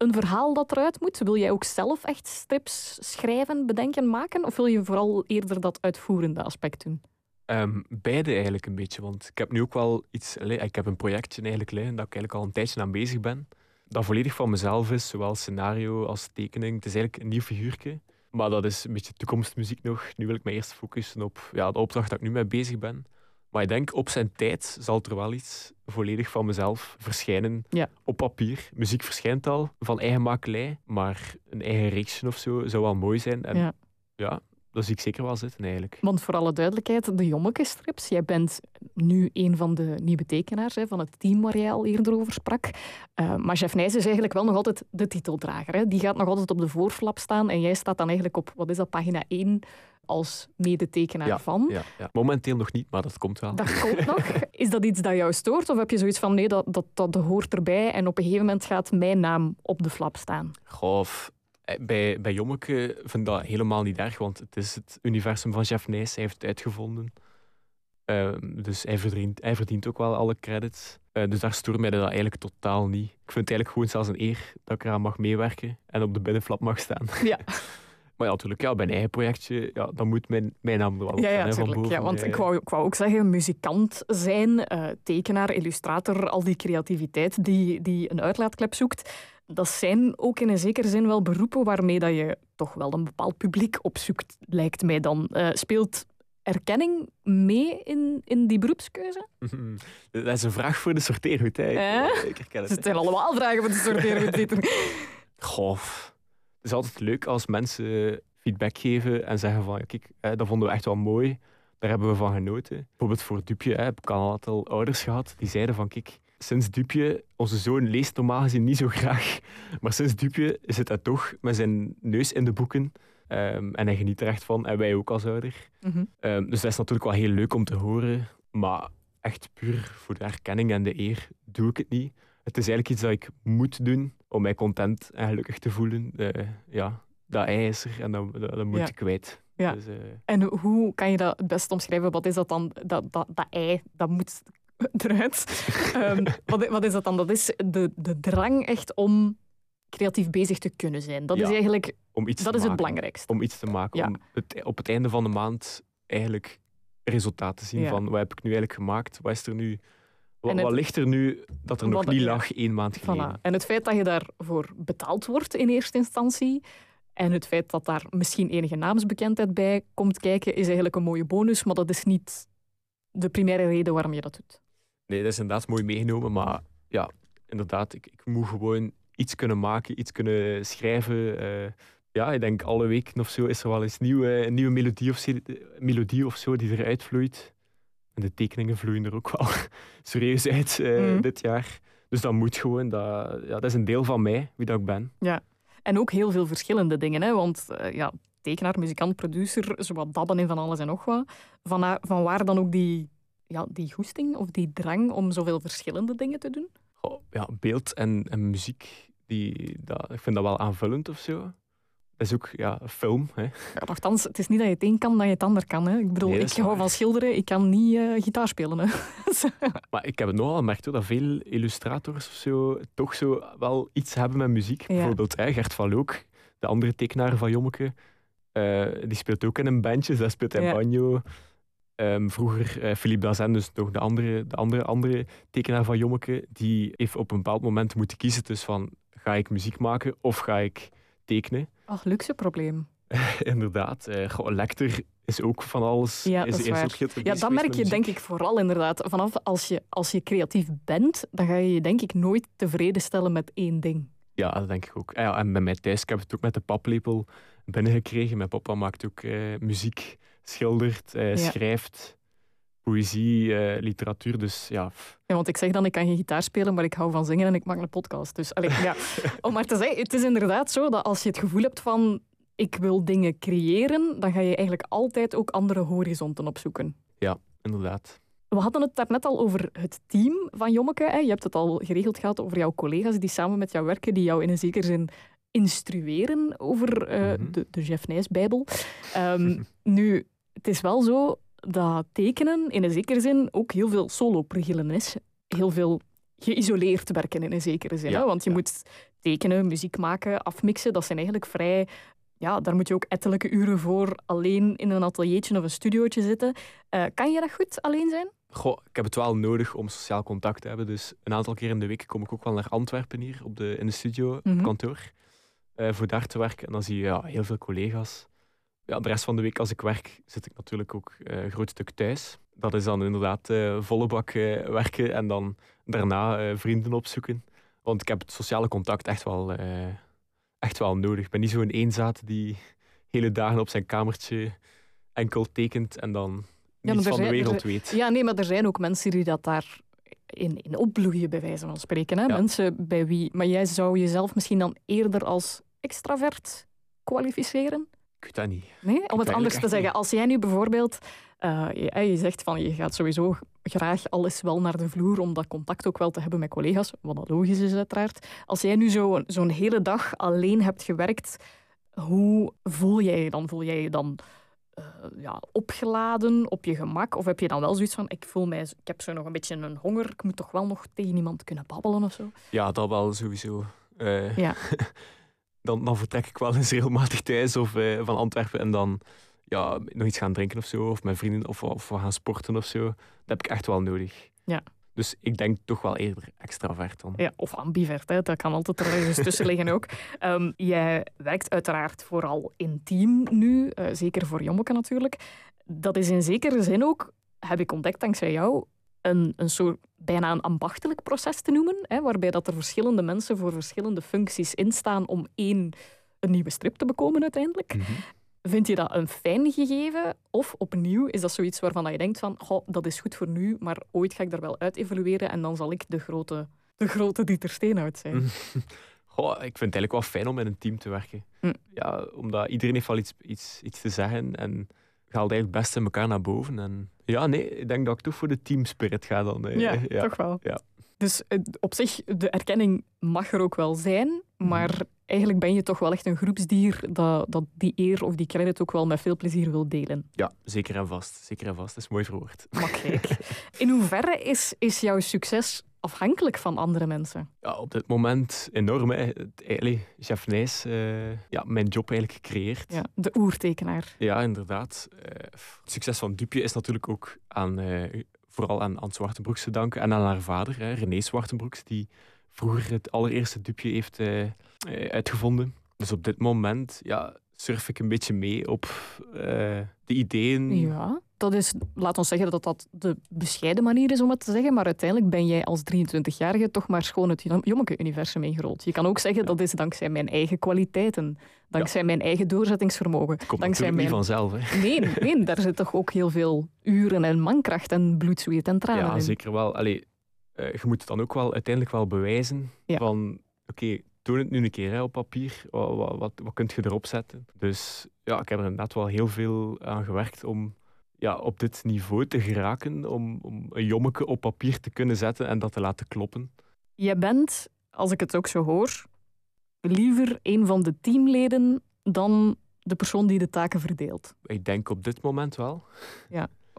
een verhaal dat eruit moet? Wil jij ook zelf echt strips schrijven, bedenken, maken? Of wil je vooral eerder dat uitvoerende aspect doen? Ehm, beide eigenlijk een beetje, want ik heb nu ook wel iets... Ik heb een projectje eigenlijk liggen dat ik eigenlijk al een tijdje aan bezig ben. Dat volledig van mezelf is, zowel scenario als tekening. Het is eigenlijk een nieuw figuurtje. Maar dat is een beetje toekomstmuziek nog. Nu wil ik me eerst focussen op ja, de opdracht dat ik nu mee bezig ben. Maar ik denk, op zijn tijd zal er wel iets volledig van mezelf verschijnen Ja. op papier. Muziek verschijnt al, van eigen makelij, maar een eigen reeksje of zo zou wel mooi zijn. En Ja. ja, dat zie ik zeker wel zitten eigenlijk. Want voor alle duidelijkheid, de Jommeke-strips, jij bent nu een van de nieuwe tekenaars hè, van het team waar jij al eerder over sprak. Eh, maar Jeff Nijs is eigenlijk wel nog altijd de titeldrager. Hè. Die gaat nog altijd op de voorflap staan en jij staat dan eigenlijk op, wat is dat, pagina 1 als medetekenaar van. Ja, ja. Momenteel nog niet, maar dat komt wel. Dat komt nog. Is dat iets dat jou stoort? Of heb je zoiets van, nee, dat, dat, dat hoort erbij en op een gegeven moment gaat mijn naam op de flap staan? Goh, bij, bij Jommeke vind ik dat helemaal niet erg, want het is het universum van Jeff Nijs. Hij heeft het uitgevonden. Ehm, dus hij verdient, hij verdient ook wel alle credits. Eh, dus daar stoort mij dat eigenlijk totaal niet. Ik vind het eigenlijk gewoon zelfs een eer dat ik eraan mag meewerken en op de binnenflap mag staan. Ja. maar ja, natuurlijk, ja, bij een eigen projectje, ja, dan moet mijn, mijn naam wel op Ja, ja, van. Ja, want ik wou, ik wou ook zeggen, muzikant zijn, eh, tekenaar, illustrator, al die creativiteit die, die een uitlaatklep zoekt, dat zijn ook in een zekere zin wel beroepen waarmee dat je toch wel een bepaald publiek opzoekt, lijkt mij dan. Eh, speelt erkenning mee in, in die beroepskeuze? Dat is een vraag voor de sorteerhoed. Hè. Eh? ik herken het. Het zijn allemaal vragen van de sorteren zitten. Goh, het is altijd leuk als mensen feedback geven en zeggen van, kijk, hè, dat vonden we echt wel mooi. Daar hebben we van genoten. Bijvoorbeeld voor Dupje hè, heb ik al een aantal ouders gehad die zeiden van, kijk, sinds Dupje, onze zoon leest normaal gezien niet zo graag, maar sinds Dupje zit hij toch met zijn neus in de boeken ehm, en hij geniet er echt van, en wij ook als ouder. Mhm. Ehm, dus dat is natuurlijk wel heel leuk om te horen, maar echt puur voor de erkenning en de eer doe ik het niet. Het is eigenlijk iets dat ik moet doen om mij content en gelukkig te voelen. Eh, ja, dat ei is er en dat, dat, dat moet Ja. ik kwijt. Ja. Dus, eh, En hoe kan je dat het best omschrijven? Wat is dat dan? Dat, dat, dat ei, dat moet eruit. Ehm, wat, wat is dat dan? Dat is de, de drang echt om creatief bezig te kunnen zijn. Dat Ja, is eigenlijk om iets dat is het belangrijkste. Om iets te maken. Ja. Om het, op het einde van de maand eigenlijk resultaat te zien van wat heb ik nu eigenlijk gemaakt? Wat is er nu... Wat, het- wat ligt er nu dat er nog niet lag één maand geleden? Voilà. En het feit dat je daarvoor betaald wordt in eerste instantie en het feit dat daar misschien enige naamsbekendheid bij komt kijken, is eigenlijk een mooie bonus, maar dat is niet de primaire reden waarom je dat doet. Nee, dat is inderdaad mooi meegenomen, maar ja, inderdaad, ik, ik moet gewoon iets kunnen maken, iets kunnen schrijven. eh. ja, ik denk alle weken of zo is er wel eens nieuw, een nieuwe melodie of, melodie of zo die eruit vloeit. En de tekeningen vloeien er ook wel serieus uit eh, Mhm. dit jaar. Dus dat moet gewoon, dat, ja, dat is een deel van mij, wie dat ik ben. En ook heel veel verschillende dingen, hè? want eh, ja, tekenaar, muzikant, producer, zowat dabben in van alles en nog wat. Van, van waar dan ook die, ja, die goesting of die drang om zoveel verschillende dingen te doen? Ja, beeld en, en muziek, die, dat, ik vind dat wel aanvullend of zo. Dat is ook ja, film. Hè. Ja, nochtans, het is niet dat je het een kan dat je het ander kan. Hè? Ik bedoel, Nee, ik hou van schilderen, ik kan niet eh, gitaar spelen. Hè? Maar ik heb het nogal gemerkt hoor, dat veel illustrators of zo toch zo wel iets hebben met muziek. Ja. Bijvoorbeeld hè, Gert van Look, de andere tekenaar van Jommeke, eh, die speelt ook in een bandje, dus speelt in Ja. banjo. Ehm, vroeger eh, Philippe Dazen, dus nog de andere, de andere, andere tekenaar van Jommeke, die heeft op een bepaald moment moeten kiezen tussen van ga ik muziek maken of ga ik tekenen. Ach, luxe probleem. Inderdaad. goh, Lecter is ook van alles. Ja, is, dat is ook Ja, dat merk je denk ik vooral inderdaad. Vanaf als je, als je creatief bent, dan ga je je denk ik nooit tevreden stellen met één ding. Ja, dat denk ik ook. Ah ja, en bij mij thuis, ik heb het ook met de paplepel binnengekregen. Mijn papa maakt ook eh, muziek, schildert, eh, Ja. schrijft, poëzie, eh, literatuur. Dus ja. Ja, want ik zeg dan, ik kan geen gitaar spelen, maar ik hou van zingen en ik maak een podcast. Dus allee, ja. om maar te zeggen, het is inderdaad zo dat als je het gevoel hebt van ik wil dingen creëren, dan ga je eigenlijk altijd ook andere horizonten opzoeken. inderdaad. We hadden het daarnet al over het team van Jommeke. Hè. Je hebt het al geregeld gehad over jouw collega's die samen met jou werken, die jou in een zekere zin instrueren over eh, Mhm. de, de Jeff Nijs-bijbel. Ehm, nu, het is wel zo dat tekenen in een zekere zin ook heel veel solo-pregelen is. Heel veel geïsoleerd werken in een zekere zin. Ja. Want je ja. moet tekenen, muziek maken, afmixen. Dat zijn eigenlijk vrij... Ja, daar moet je ook ettelijke uren voor alleen in een ateliertje of een studiootje zitten. Eh, kan je dat goed alleen zijn? Goh, ik heb het wel nodig om sociaal contact te hebben. Dus een aantal keer in de week kom ik ook wel naar Antwerpen hier op de, in de studio, Mhm. op kantoor. eh, voor daar te werken. En dan zie je ja, heel veel collega's. Ja, de rest van de week als ik werk, zit ik natuurlijk ook eh, een groot stuk thuis. dat is dan inderdaad eh, volle bak eh, werken en dan daarna vrienden opzoeken. Want ik heb het sociale contact echt wel, echt wel nodig. Ik ben niet zo'n eenzaad die hele dagen op zijn kamertje enkel tekent en dan niets van de er wereld weet. Ja, nee, maar er zijn ook mensen die dat daar in, in opbloeien, bij wijze van spreken. Hè? Ja. Mensen bij wie... Maar jij zou jezelf misschien dan eerder als extravert kwalificeren? Ik weet dat niet. Nee? Om het anders te zeggen. niet. Als jij nu bijvoorbeeld... eh, je, je zegt van je gaat sowieso graag alles wel naar de vloer om dat contact ook wel te hebben met collega's, wat dat logisch is uiteraard. Als jij nu zo- zo'n hele dag alleen hebt gewerkt, hoe voel jij je dan? Voel jij je dan eh, ja, opgeladen, op je gemak? Of heb je dan wel zoiets van, ik voel mij, ik heb zo nog een beetje een honger, ik moet toch wel nog tegen iemand kunnen babbelen of zo? Ja, dat wel sowieso. Eh, Ja. dan, dan vertrek ik wel eens regelmatig thuis of, eh, van Antwerpen en dan ja, nog iets gaan drinken of zo, of met vrienden of, of we gaan sporten of zo. Dat heb ik echt wel nodig. Ja. Dus ik denk toch wel eerder extravert dan. Ja, of ambivert, hè. dat kan altijd ergens tussen liggen ook. Ehm, jij werkt uiteraard vooral intiem nu, eh, zeker voor Jommeke natuurlijk. Dat is in zekere zin ook, heb ik ontdekt dankzij jou, een, een soort bijna een ambachtelijk proces te noemen, hè, waarbij dat er verschillende mensen voor verschillende functies instaan om één een nieuwe strip te bekomen uiteindelijk. Mhm. Vind je dat een fijn gegeven? Of opnieuw is dat zoiets waarvan dat je denkt van goh, dat is goed voor nu, maar ooit ga ik daar wel uit evolueren en dan zal ik de grote, de grote Dieter Steenhout zijn. Goh, ik vind het eigenlijk wel fijn om in een team te werken. Hm. Ja, omdat iedereen heeft wel iets, iets, iets te zeggen en haalt eigenlijk het beste in elkaar naar boven. En ja, nee, ik denk dat ik toch voor de teamspirit ga dan. eh, Ja, ja. toch wel. Ja. Dus eh, op zich, de erkenning mag er ook wel zijn, maar eigenlijk ben je toch wel echt een groepsdier dat, dat die eer of die credit ook wel met veel plezier wil delen. Ja, zeker en vast. Zeker en vast. Dat is mooi verwoord. Makkelijk. In hoeverre is, is jouw succes afhankelijk van andere mensen? Ja, op dit moment enorm. Hè. Allee, Chef Nijs, eh, ja, mijn job eigenlijk gecreëerd. Ja, de oertekenaar. Ja, inderdaad. Eh, het succes van Dupje is natuurlijk ook aan, eh, vooral aan Anne Zwartenbroeks te danken en aan haar vader, hè, René Zwartenbroeks, die vroeger het allereerste Dupje heeft uitgevonden. Dus op dit moment ja, surf ik een beetje mee op de ideeën. Ja, dat is, laat ons zeggen dat dat de bescheiden manier is om het te zeggen, maar uiteindelijk ben jij als 23-jarige toch maar schoon het Jom- Jommeke-universum ingerold. Je kan ook zeggen dat is dankzij mijn eigen kwaliteiten, dankzij mijn eigen doorzettingsvermogen, komt dankzij natuurlijk niet mijn... vanzelf. Hè. Nee, nee, daar zit toch ook heel veel uren en mankracht en bloed, zweet en tranen Ja, in. zeker wel. Allee, eh, je moet het dan ook wel uiteindelijk wel bewijzen Ja. van oké, toon het nu een keer hè, op papier. Wat, wat, wat, wat kun je erop zetten? Dus ja, ik heb er inderdaad wel heel veel aan gewerkt om ja, op dit niveau te geraken, om, om een jommeke op papier te kunnen zetten en dat te laten kloppen. Je bent, als ik het ook zo hoor, liever een van de teamleden dan de persoon die de taken verdeelt. Ik denk op dit moment wel.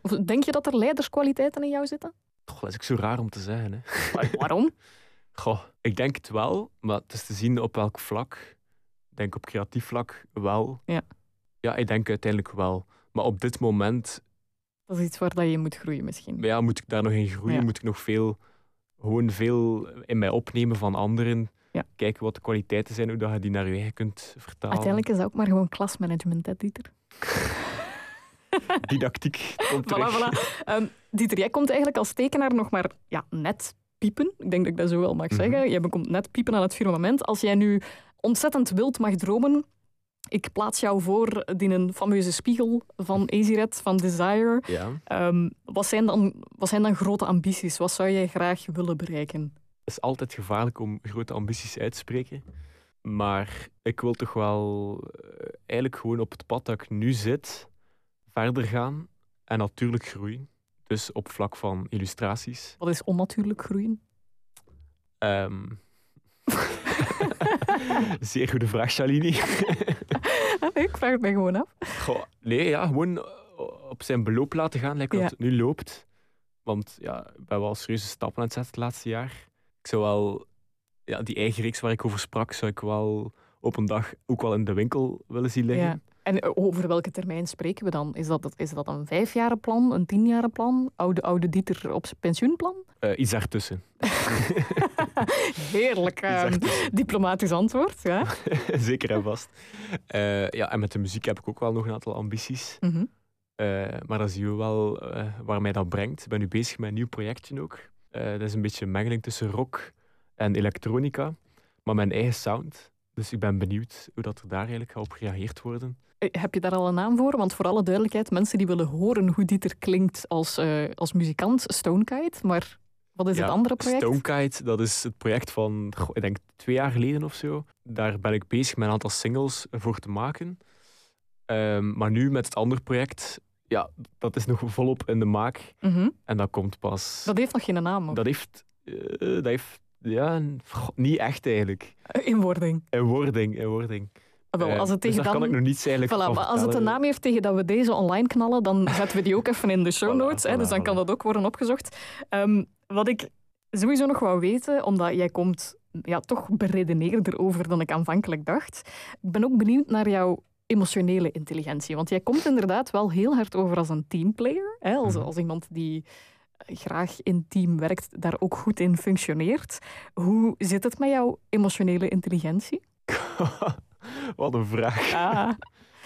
Of denk je dat er leiderskwaliteiten in jou zitten? Toch, dat is ook zo raar om te zeggen. Hè. Waarom? Goh, ik denk het wel, maar het is te zien op welk vlak. Ik denk op creatief vlak wel. Ja. Ja, ik denk uiteindelijk wel. Maar op dit moment Dat is iets waar dat je moet groeien misschien. Maar ja, moet ik daar nog in groeien? Ja. Moet ik nog veel, gewoon veel in mij opnemen van anderen? Ja. Kijken wat de kwaliteiten zijn, hoe dat je die naar je eigen kunt vertalen. Uiteindelijk is dat ook maar gewoon klasmanagement, hè, Dieter? Didactiek komt Voilà, voilà. Ehm, Dieter, jij komt eigenlijk als tekenaar nog maar ja, net piepen. Ik denk dat ik dat zo wel mag Mhm. zeggen. Jij komt net piepen aan het firmament. Als jij nu ontzettend wild mag dromen, ik plaats jou voor in een fameuze spiegel van EasyRed, van Desire. Ja, Ehm, wat, zijn dan, wat zijn dan grote ambities? Wat zou jij graag willen bereiken? het is altijd gevaarlijk om grote ambities uit te spreken. Maar ik wil toch wel eh, eigenlijk gewoon op het pad dat ik nu zit, verder gaan en natuurlijk groeien. Dus op vlak van illustraties. Wat is onnatuurlijk groeien? Ehm, Zeer goede vraag, Shalini. Nee, ik vraag het mij gewoon af. Goh, nee, ja, gewoon eh, op zijn beloop laten gaan, lijkt dat het nu loopt. Want ja, ik ben wel serieuze stappen aan het zetten het laatste jaar. Ik zou wel, ja, die eigen reeks waar ik over sprak, zou ik wel op een dag ook wel in de winkel willen zien liggen. En eh, over welke termijn spreken we dan? Is dat, is dat een vijfjarenplan, een tienjarenplan? Oude, oude Dieter op zijn pensioenplan? Eh, iets daartussen. Heerlijk ehm, diplomatisch antwoord. Ja. Zeker en vast. Eh, ja, en met de muziek heb ik ook wel nog een aantal ambities. Mhm. Uh, maar dan zien we wel uh, waar mij dat brengt. Ik ben nu bezig met een nieuw projectje ook. Uh, dat is een beetje een mengeling tussen rock en elektronica, maar mijn eigen sound. Dus ik ben benieuwd hoe dat er daar eigenlijk gaat op gereageerd worden. Heb je daar al een naam voor? Want voor alle duidelijkheid, mensen die willen horen hoe dit er klinkt als, als muzikant, Stonekite. Maar wat is het andere project? Stonekite, dat is het project van, ik denk twee jaar geleden of zo. Daar ben ik bezig met een aantal singles voor te maken. Um, maar nu met het andere project, ja, dat is nog volop in de maak. Mhm. En dat komt pas. Dat heeft nog geen naam. Ook. Dat heeft, uh, dat heeft ja, niet echt eigenlijk. In wording. In wording, in wording. Wel, als het dus tegen dan... kan ik nog niets eigenlijk voilà, maar Als het een naam heeft tegen dat we deze online knallen, dan zetten we die ook even in de show notes. Voilà, hè, dus dan kan dat ook worden opgezocht. Um, wat ik sowieso nog wou weten, omdat jij komt ja, toch beredeneerder over dan ik aanvankelijk dacht. Ik ben ook benieuwd naar jouw emotionele intelligentie. Want jij komt inderdaad wel heel hard over als een teamplayer. Hè? Als, Mhm. als iemand die graag in team werkt, daar ook goed in functioneert. Hoe zit het met jouw emotionele intelligentie? Wat een vraag. Ah,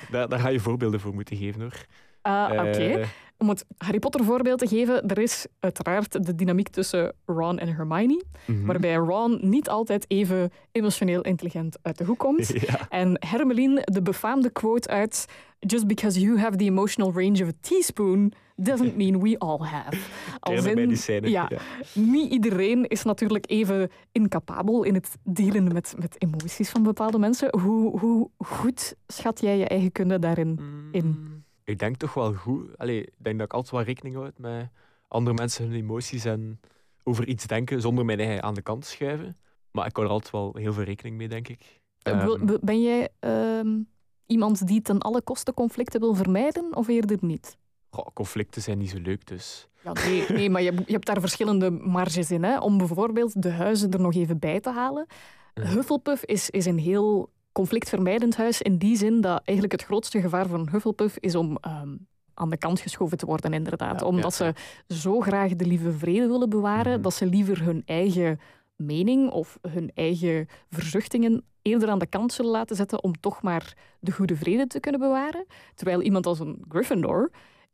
Daar, daar ga je voorbeelden voor moeten geven hoor. Ah, oké. Om het Harry Potter voorbeeld te geven, er is uiteraard de dynamiek tussen Ron en Hermione, mhm. waarbij Ron niet altijd even emotioneel intelligent uit de hoek komt. Ja. En Hermeline de befaamde quote uit Just because you have the emotional range of a teaspoon doesn't mean we all have. Als in, die scène. ja, Ja. niet iedereen is natuurlijk even incapabel in het delen met, met emoties van bepaalde mensen. Hoe, hoe goed schat jij je eigen kunde daarin? in? Ik denk toch wel goed. Allee, ik denk dat ik altijd wel rekening houd met andere mensen hun emoties en over iets denken zonder mijn eigen aan de kant te schuiven. Maar ik hou er altijd wel heel veel rekening mee, denk ik. Eh, Ehm, Ben jij ehm, iemand die ten alle koste conflicten wil vermijden of eerder niet? goh, conflicten zijn niet zo leuk, dus... Ja, nee, nee, maar je, je hebt daar verschillende marges in. Hè? Om bijvoorbeeld de huizen er nog even bij te halen. Hufflepuff is, is een heel conflictvermijdend huis in die zin dat eigenlijk het grootste gevaar een Hufflepuff is om ehm, aan de kant geschoven te worden, inderdaad. Ja, Omdat ja, ze zo graag de lieve vrede willen bewaren, Mhm. dat ze liever hun eigen mening of hun eigen verzuchtingen eerder aan de kant zullen laten zetten om toch maar de goede vrede te kunnen bewaren. Terwijl iemand als een Gryffindor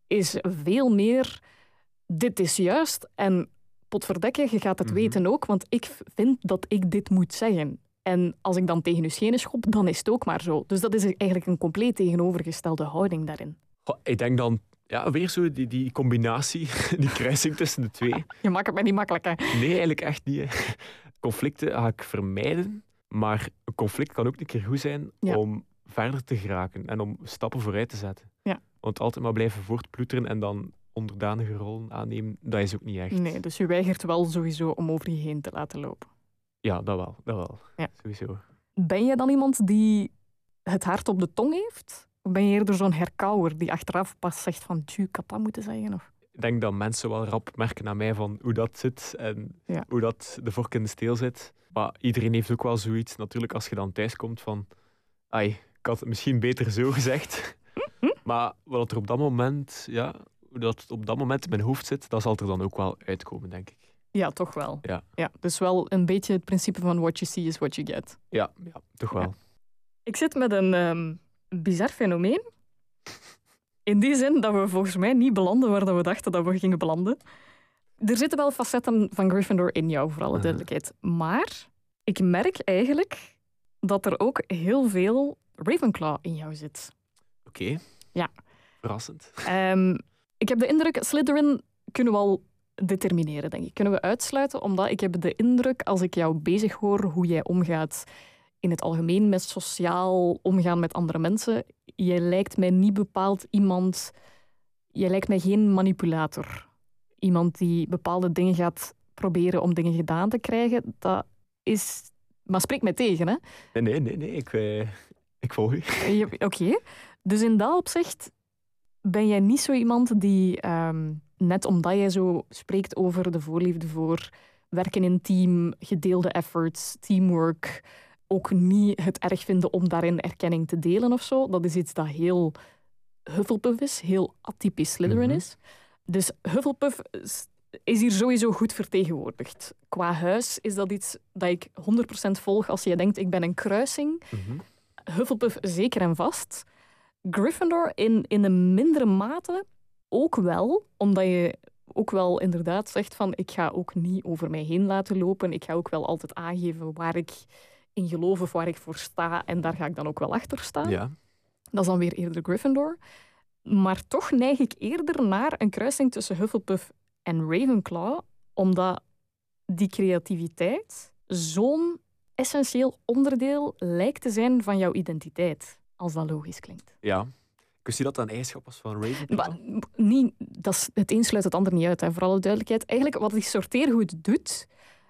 is veel meer dit is juist en potverdekken, je gaat het Mhm. weten ook, want ik vind dat ik dit moet zeggen. En als ik dan tegen uw schenen schop, dan is het ook maar zo. Dus dat is eigenlijk een compleet tegenovergestelde houding daarin. Goh, ik denk dan ja, weer zo die, die combinatie, die kruising tussen de twee. Je maakt het mij niet makkelijk, hè? Nee, eigenlijk echt niet. hè. Conflicten ga ik vermijden, maar een conflict kan ook een keer goed zijn Ja. om verder te geraken en om stappen vooruit te zetten. Ja. Want altijd maar blijven voortploeteren en dan onderdanige rollen aannemen, dat is ook niet echt. Nee, dus je weigert wel sowieso om over je heen te laten lopen. Ja, dat wel. Dat wel. Ja. Sowieso. Ben je dan iemand die het hart op de tong heeft? Of ben je eerder zo'n herkauwer die achteraf pas zegt van tju, ik had dat moeten zeggen? Of... Ik denk dat mensen wel rap merken aan mij van hoe dat zit en Ja. hoe dat de vork in de steel zit. Maar iedereen heeft ook wel zoiets, natuurlijk, als je dan thuis komt van... Ai, ik had het misschien beter zo gezegd. maar wat er op dat moment, ja, hoe dat op dat moment in mijn hoofd zit, dat zal er dan ook wel uitkomen, denk ik. Ja, toch wel. Ja. ja. Dus wel een beetje het principe van what you see is what you get. Ja, ja toch wel. Ik zit met een ehm, bizar fenomeen. In die zin dat we volgens mij niet belanden waar we dachten dat we gingen belanden. Er zitten wel facetten van Gryffindor in jou, voor alle Mhm. duidelijkheid. Maar ik merk eigenlijk dat er ook heel veel Ravenclaw in jou zit. Oké. Ja. Verrassend. Ehm, ik heb de indruk, Slytherin kunnen we al determineren, denk ik. Kunnen we uitsluiten, omdat ik heb de indruk, als ik jou bezig hoor, hoe jij omgaat in het algemeen met sociaal omgaan met andere mensen, jij lijkt mij niet bepaald iemand... Jij lijkt mij geen manipulator. Iemand die bepaalde dingen gaat proberen om dingen gedaan te krijgen. Dat is... Maar spreek mij tegen, hè? Nee, nee, nee, nee ik, eh, ik volg u. Je- Oké. Dus in dat opzicht ben jij niet zo iemand die, ehm, net omdat jij zo spreekt over de voorliefde voor werken in team, gedeelde efforts, teamwork, ook niet het erg vinden om daarin erkenning te delen of zo. Dat is iets dat heel Hufflepuff is, heel atypisch Slytherin Mhm. is. Dus Hufflepuff is- hier sowieso goed vertegenwoordigd. Qua huis is dat iets dat ik 100% volg als je denkt ik ben een kruising. Mhm. Hufflepuff zeker en vast. Gryffindor in, in een mindere mate ook wel, omdat je ook wel inderdaad zegt van ik ga ook niet over mij heen laten lopen. Ik ga ook wel altijd aangeven waar ik in geloof of waar ik voor sta. En daar ga ik dan ook wel achter staan. Ja. Dat is dan weer eerder Gryffindor. Maar toch neig ik eerder naar een kruising tussen Hufflepuff en Ravenclaw, omdat die creativiteit zo'n essentieel onderdeel lijkt te zijn van jouw identiteit, als dat logisch klinkt. Ja. Kun je dat dan eigenschap als van Ravenclaw? Maar, niet, dat is, het een sluit het ander niet uit, hè, voor alle duidelijkheid. Eigenlijk wat die sorteergoed doet,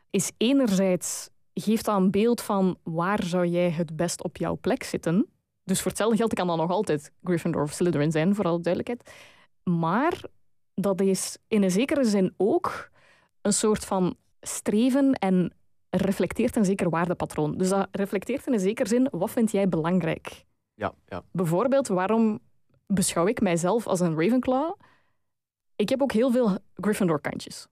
is enerzijds geeft dat een beeld van waar zou jij het best op jouw plek zitten. Dus voor hetzelfde geld kan dat nog altijd Gryffindor of Slytherin zijn, voor alle duidelijkheid. Maar dat is in een zekere zin ook een soort van streven en reflecteert een zeker waardepatroon. Dus dat reflecteert in een zekere zin, wat vind jij belangrijk? Ja, ja. Bijvoorbeeld, waarom beschouw ik mijzelf als een Ravenclaw? Ik heb ook heel veel Gryffindor-kantjes.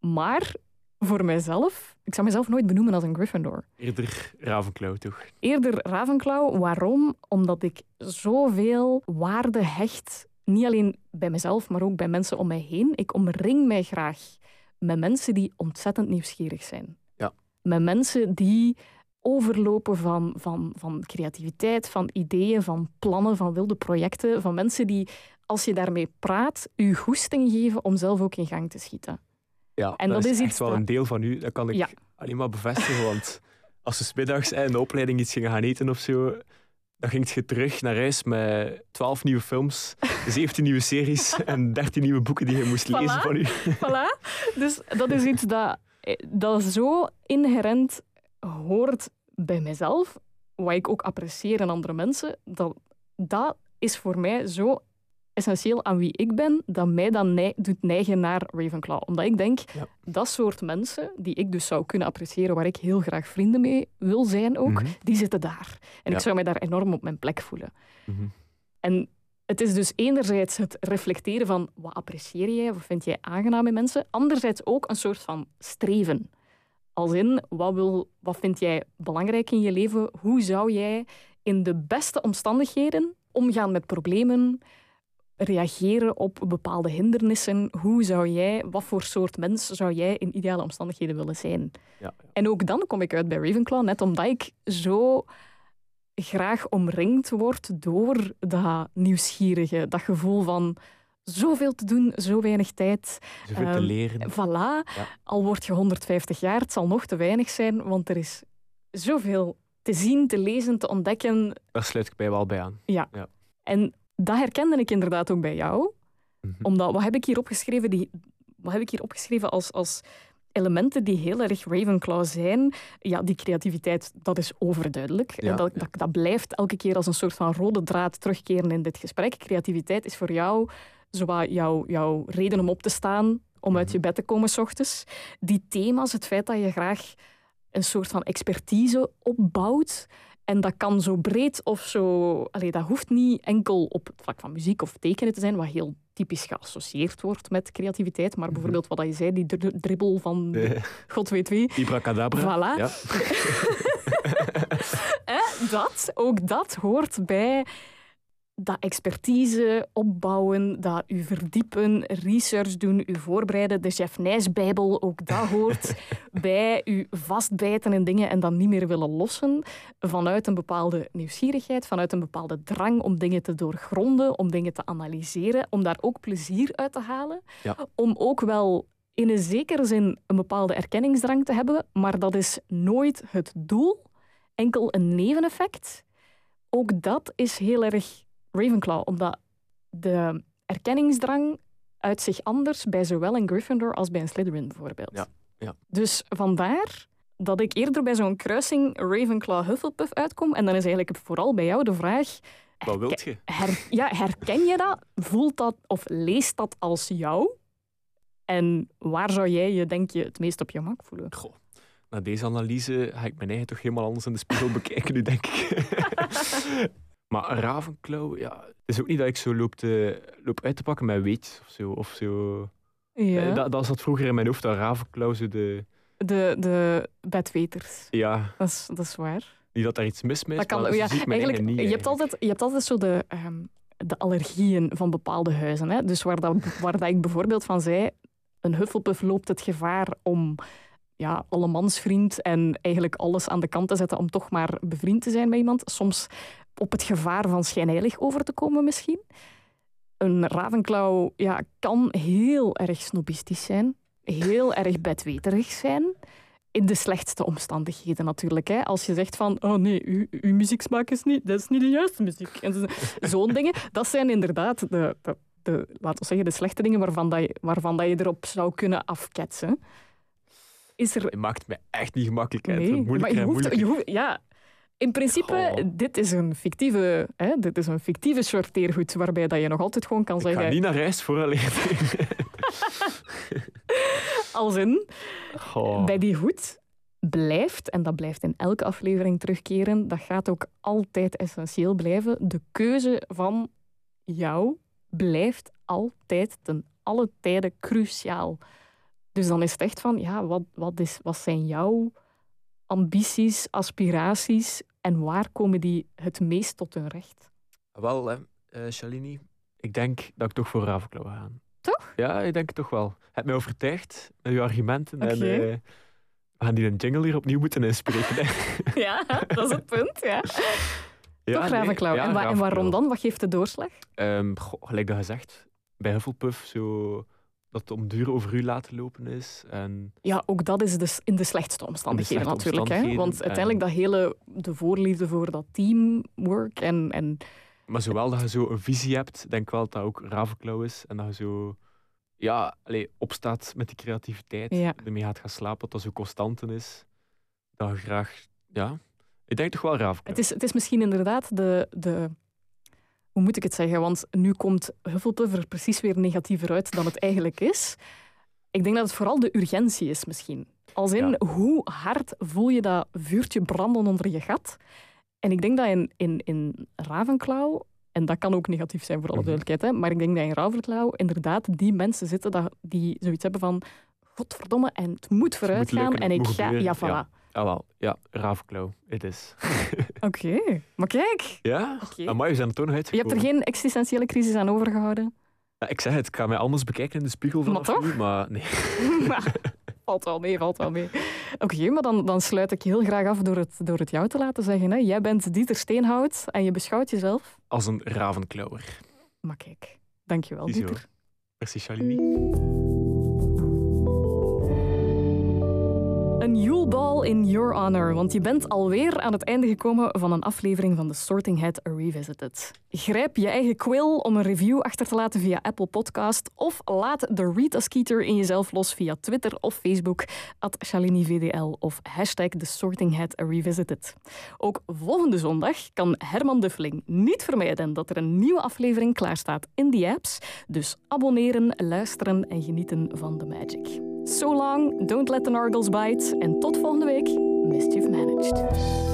Maar voor mijzelf, ik zou mezelf nooit benoemen als een Gryffindor. Eerder Ravenclaw, toch? Eerder Ravenclaw. Waarom? Omdat ik zoveel waarde hecht, niet alleen bij mezelf, maar ook bij mensen om mij heen. Ik omring mij graag met mensen die ontzettend nieuwsgierig zijn. Ja. Met mensen die overlopen van, van, van creativiteit, van ideeën, van plannen, van wilde projecten, van mensen die, als je daarmee praat, je goesting geven om zelf ook in gang te schieten. Ja, en dat, is, echt wel een deel van u. Dat kan ik alleen maar bevestigen, want als ze smiddags in de opleiding iets gingen gaan eten of zo, dan ging je terug naar huis met 12 nieuwe films, 17 nieuwe series en 13 nieuwe boeken die je moest lezen van u. Voilà. Dus dat is iets dat, dat zo inherent hoort bij mezelf, wat ik ook apprecieer in andere mensen. Dat, dat is voor mij zo essentieel aan wie ik ben, dat mij dan doet neigen naar Ravenclaw. Omdat ik denk, dat soort mensen, die ik dus zou kunnen appreciëren, waar ik heel graag vrienden mee wil zijn ook, mhm. die zitten daar. En ik zou mij daar enorm op mijn plek voelen. Mhm. En het is dus enerzijds het reflecteren van wat apprecieer jij, wat vind jij aangenaam in mensen, anderzijds ook een soort van streven. Als in, wat, wil, wat vind jij belangrijk in je leven? Hoe zou jij in de beste omstandigheden omgaan met problemen, reageren op bepaalde hindernissen. Hoe zou jij, wat voor soort mens zou jij in ideale omstandigheden willen zijn? Ja, En ook dan kom ik uit bij Ravenclaw, net omdat ik zo graag omringd word door dat nieuwsgierige, dat gevoel van zoveel te doen, zo weinig tijd. Zoveel te ehm, leren. Voilà. Al word je 150 jaar, het zal nog te weinig zijn, want er is zoveel te zien, te lezen, te ontdekken. Daar sluit ik bij wel bij aan. Ja. ja. En dat herkende ik inderdaad ook bij jou. Mhm. Omdat, wat heb ik hier opgeschreven, die, wat heb ik hier opgeschreven als, als elementen die heel erg Ravenclaw zijn? Ja, die creativiteit, dat is overduidelijk. en dat, dat, dat, blijft elke keer als een soort van rode draad terugkeren in dit gesprek. Creativiteit is voor jou zowat jouw, jouw reden om op te staan, om uit mhm. je bed te komen s ochtends. Die thema's, het feit dat je graag een soort van expertise opbouwt, en dat kan zo breed of zo... Allee, dat hoeft niet enkel op het vlak van muziek of tekenen te zijn, wat heel typisch geassocieerd wordt met creativiteit. Maar mhm. bijvoorbeeld wat je zei, die dribbel van god weet wie. Ibracadabra. Voilà. Ja. dat, ook dat hoort bij dat expertise opbouwen, dat u verdiepen, research doen, u voorbereiden. De Chef Nijs-bijbel, ook dat hoort bij u vastbijten in dingen en dan niet meer willen lossen. Vanuit een bepaalde nieuwsgierigheid, vanuit een bepaalde drang om dingen te doorgronden, om dingen te analyseren, om daar ook plezier uit te halen. Ja. Om ook wel in een zekere zin een bepaalde erkenningsdrang te hebben, maar dat is nooit het doel, enkel een neveneffect. Ook dat is heel erg Ravenclaw, omdat de erkenningsdrang uit zich anders bij zowel een Gryffindor als bij een Slytherin bijvoorbeeld. Ja, ja. Dus vandaar dat ik eerder bij zo'n kruising Ravenclaw-Hufflepuff uitkom. En dan is eigenlijk vooral bij jou de vraag... Wat wilt je? ja, herken je dat? Voelt dat of leest dat als jou? En waar zou jij je, denk je, het meest op je gemak voelen? Goh, na deze analyse ga ik mijn eigen toch helemaal anders in de spiegel bekijken nu, denk ik. Maar Ravenclaw, ja, het is ook niet dat ik zo loop, te, loop uit te pakken met weet of zo. Of zo. Ja. Eh, dat, dat zat vroeger in mijn hoofd, dat Ravenclaw zo de... De, de bedweters. Ja. Dat is, dat is waar. Niet dat daar iets mis mee is, Dat kan, ja, zie ik eigenlijk, eigen niet. je, hebt altijd, je hebt altijd zo de, ehm, de allergieën van bepaalde huizen. Hè? Dus waar, dat, waar dat ik bijvoorbeeld van zei, een Hufflepuff loopt het gevaar om ja, allemansvriend en eigenlijk alles aan de kant te zetten om toch maar bevriend te zijn met iemand. Soms op het gevaar van schijnheilig over te komen misschien. Een ravenklauw ja, kan heel erg snobistisch zijn, heel erg bedweterig zijn. In de slechtste omstandigheden natuurlijk. Hè. Als je zegt van, oh nee, uw, uw muzieksmaak is niet, dat is niet de juiste muziek. En Zo'n dingen, dat zijn inderdaad de, de, de, laten we zeggen, de slechte dingen waarvan, dat je, waarvan dat je erop zou kunnen afketsen. Is er Je maakt me echt niet gemakkelijk uit. Nee, maar je hoeft, je hoeft, ja. In principe, Goh. dit is een fictieve, hè, dit is een fictieve sorteergoed waarbij dat je nog altijd gewoon kan Ik ga zeggen, niet naar huis vooraleer. als in, Goh. bij die hoed blijft, en dat blijft in elke aflevering terugkeren, dat gaat ook altijd essentieel blijven, de keuze van jou blijft altijd ten alle tijden cruciaal. Dus dan is het echt van, ja, wat, wat, is, wat zijn jouw ambities, aspiraties en waar komen die het meest tot hun recht? Wel, hè, eh, Shalini, ik denk dat ik toch voor Ravenclaw ga gaan. Toch? Ja, ik denk het toch wel. Je hebt mij overtuigd met uw argumenten. En, eh, we gaan die een jingle hier opnieuw moeten inspreken. Ja, dat is het punt, ja. ja, Toch nee, Ravenclaw. ja, en, wa- en Ravenclaw. waarom dan? Wat geeft de doorslag? Goh, gelijk dat gezegd, bij Hufflepuff zo dat het om duur over u laten lopen is. En Ja, ook dat is dus in de slechtste omstandigheden slechte natuurlijk. Hè? Want uiteindelijk dat hele, de voorliefde voor dat teamwork en, en Maar zowel dat je zo een visie hebt, denk ik wel dat dat ook Ravenclaw is. En dat je zo ja, allee, opstaat met die creativiteit. Ja. Ermee gaat gaan slapen, dat dat zo constant is. Dat je graag... Ja, ik denk toch wel Ravenclaw. Het is, het is misschien inderdaad de, de... Hoe moet ik het zeggen? Want nu komt Hufflepuff er precies weer negatiever uit dan het eigenlijk is. Ik denk dat het vooral de urgentie is misschien. Als in, Ja. hoe hard voel je dat vuurtje branden onder je gat? En ik denk dat in, in, in Ravenclaw, en dat kan ook negatief zijn voor alle Mhm. duidelijkheid, hè, maar ik denk dat in Ravenclaw inderdaad die mensen zitten dat, die zoiets hebben van godverdomme, en het moet vooruit gaan en ik ga... Ja, voilà. ja. Ah, wel. Ja, Ravenclaw. Het is. Oké, maar kijk, Ja? Oké. Amai, we zijn er toch nog je hebt uitgekomen. er geen existentiële crisis aan overgehouden. Ja, ik zeg het, ik ga mij anders bekijken in de spiegel vanaf Maar toch? nu, maar nee. Maar, valt wel mee, valt wel mee. Oké, maar dan, dan sluit ik heel graag af door het, door het jou te laten zeggen. Hè. Jij bent Dieter Steenhout en je beschouwt jezelf. Als een Ravenclawer. Maar kijk, dankjewel. Dieter. Merci, Shalini. Een Yule in your honor, want je bent alweer aan het einde gekomen van een aflevering van de Sorting Hat Revisited. Grijp je eigen quill om een review achter te laten via Apple Podcast of laat de Rita Skeeter in jezelf los via Twitter of Facebook at ShaliniVDL of hashtag The Sorting Hat Revisited. Ook volgende zondag kan Herman Duffeling niet vermijden dat er een nieuwe aflevering klaarstaat in die apps. Dus abonneren, luisteren en genieten van de magic. So long, don't let the nargles bite en tot volgende week, Mischief Managed.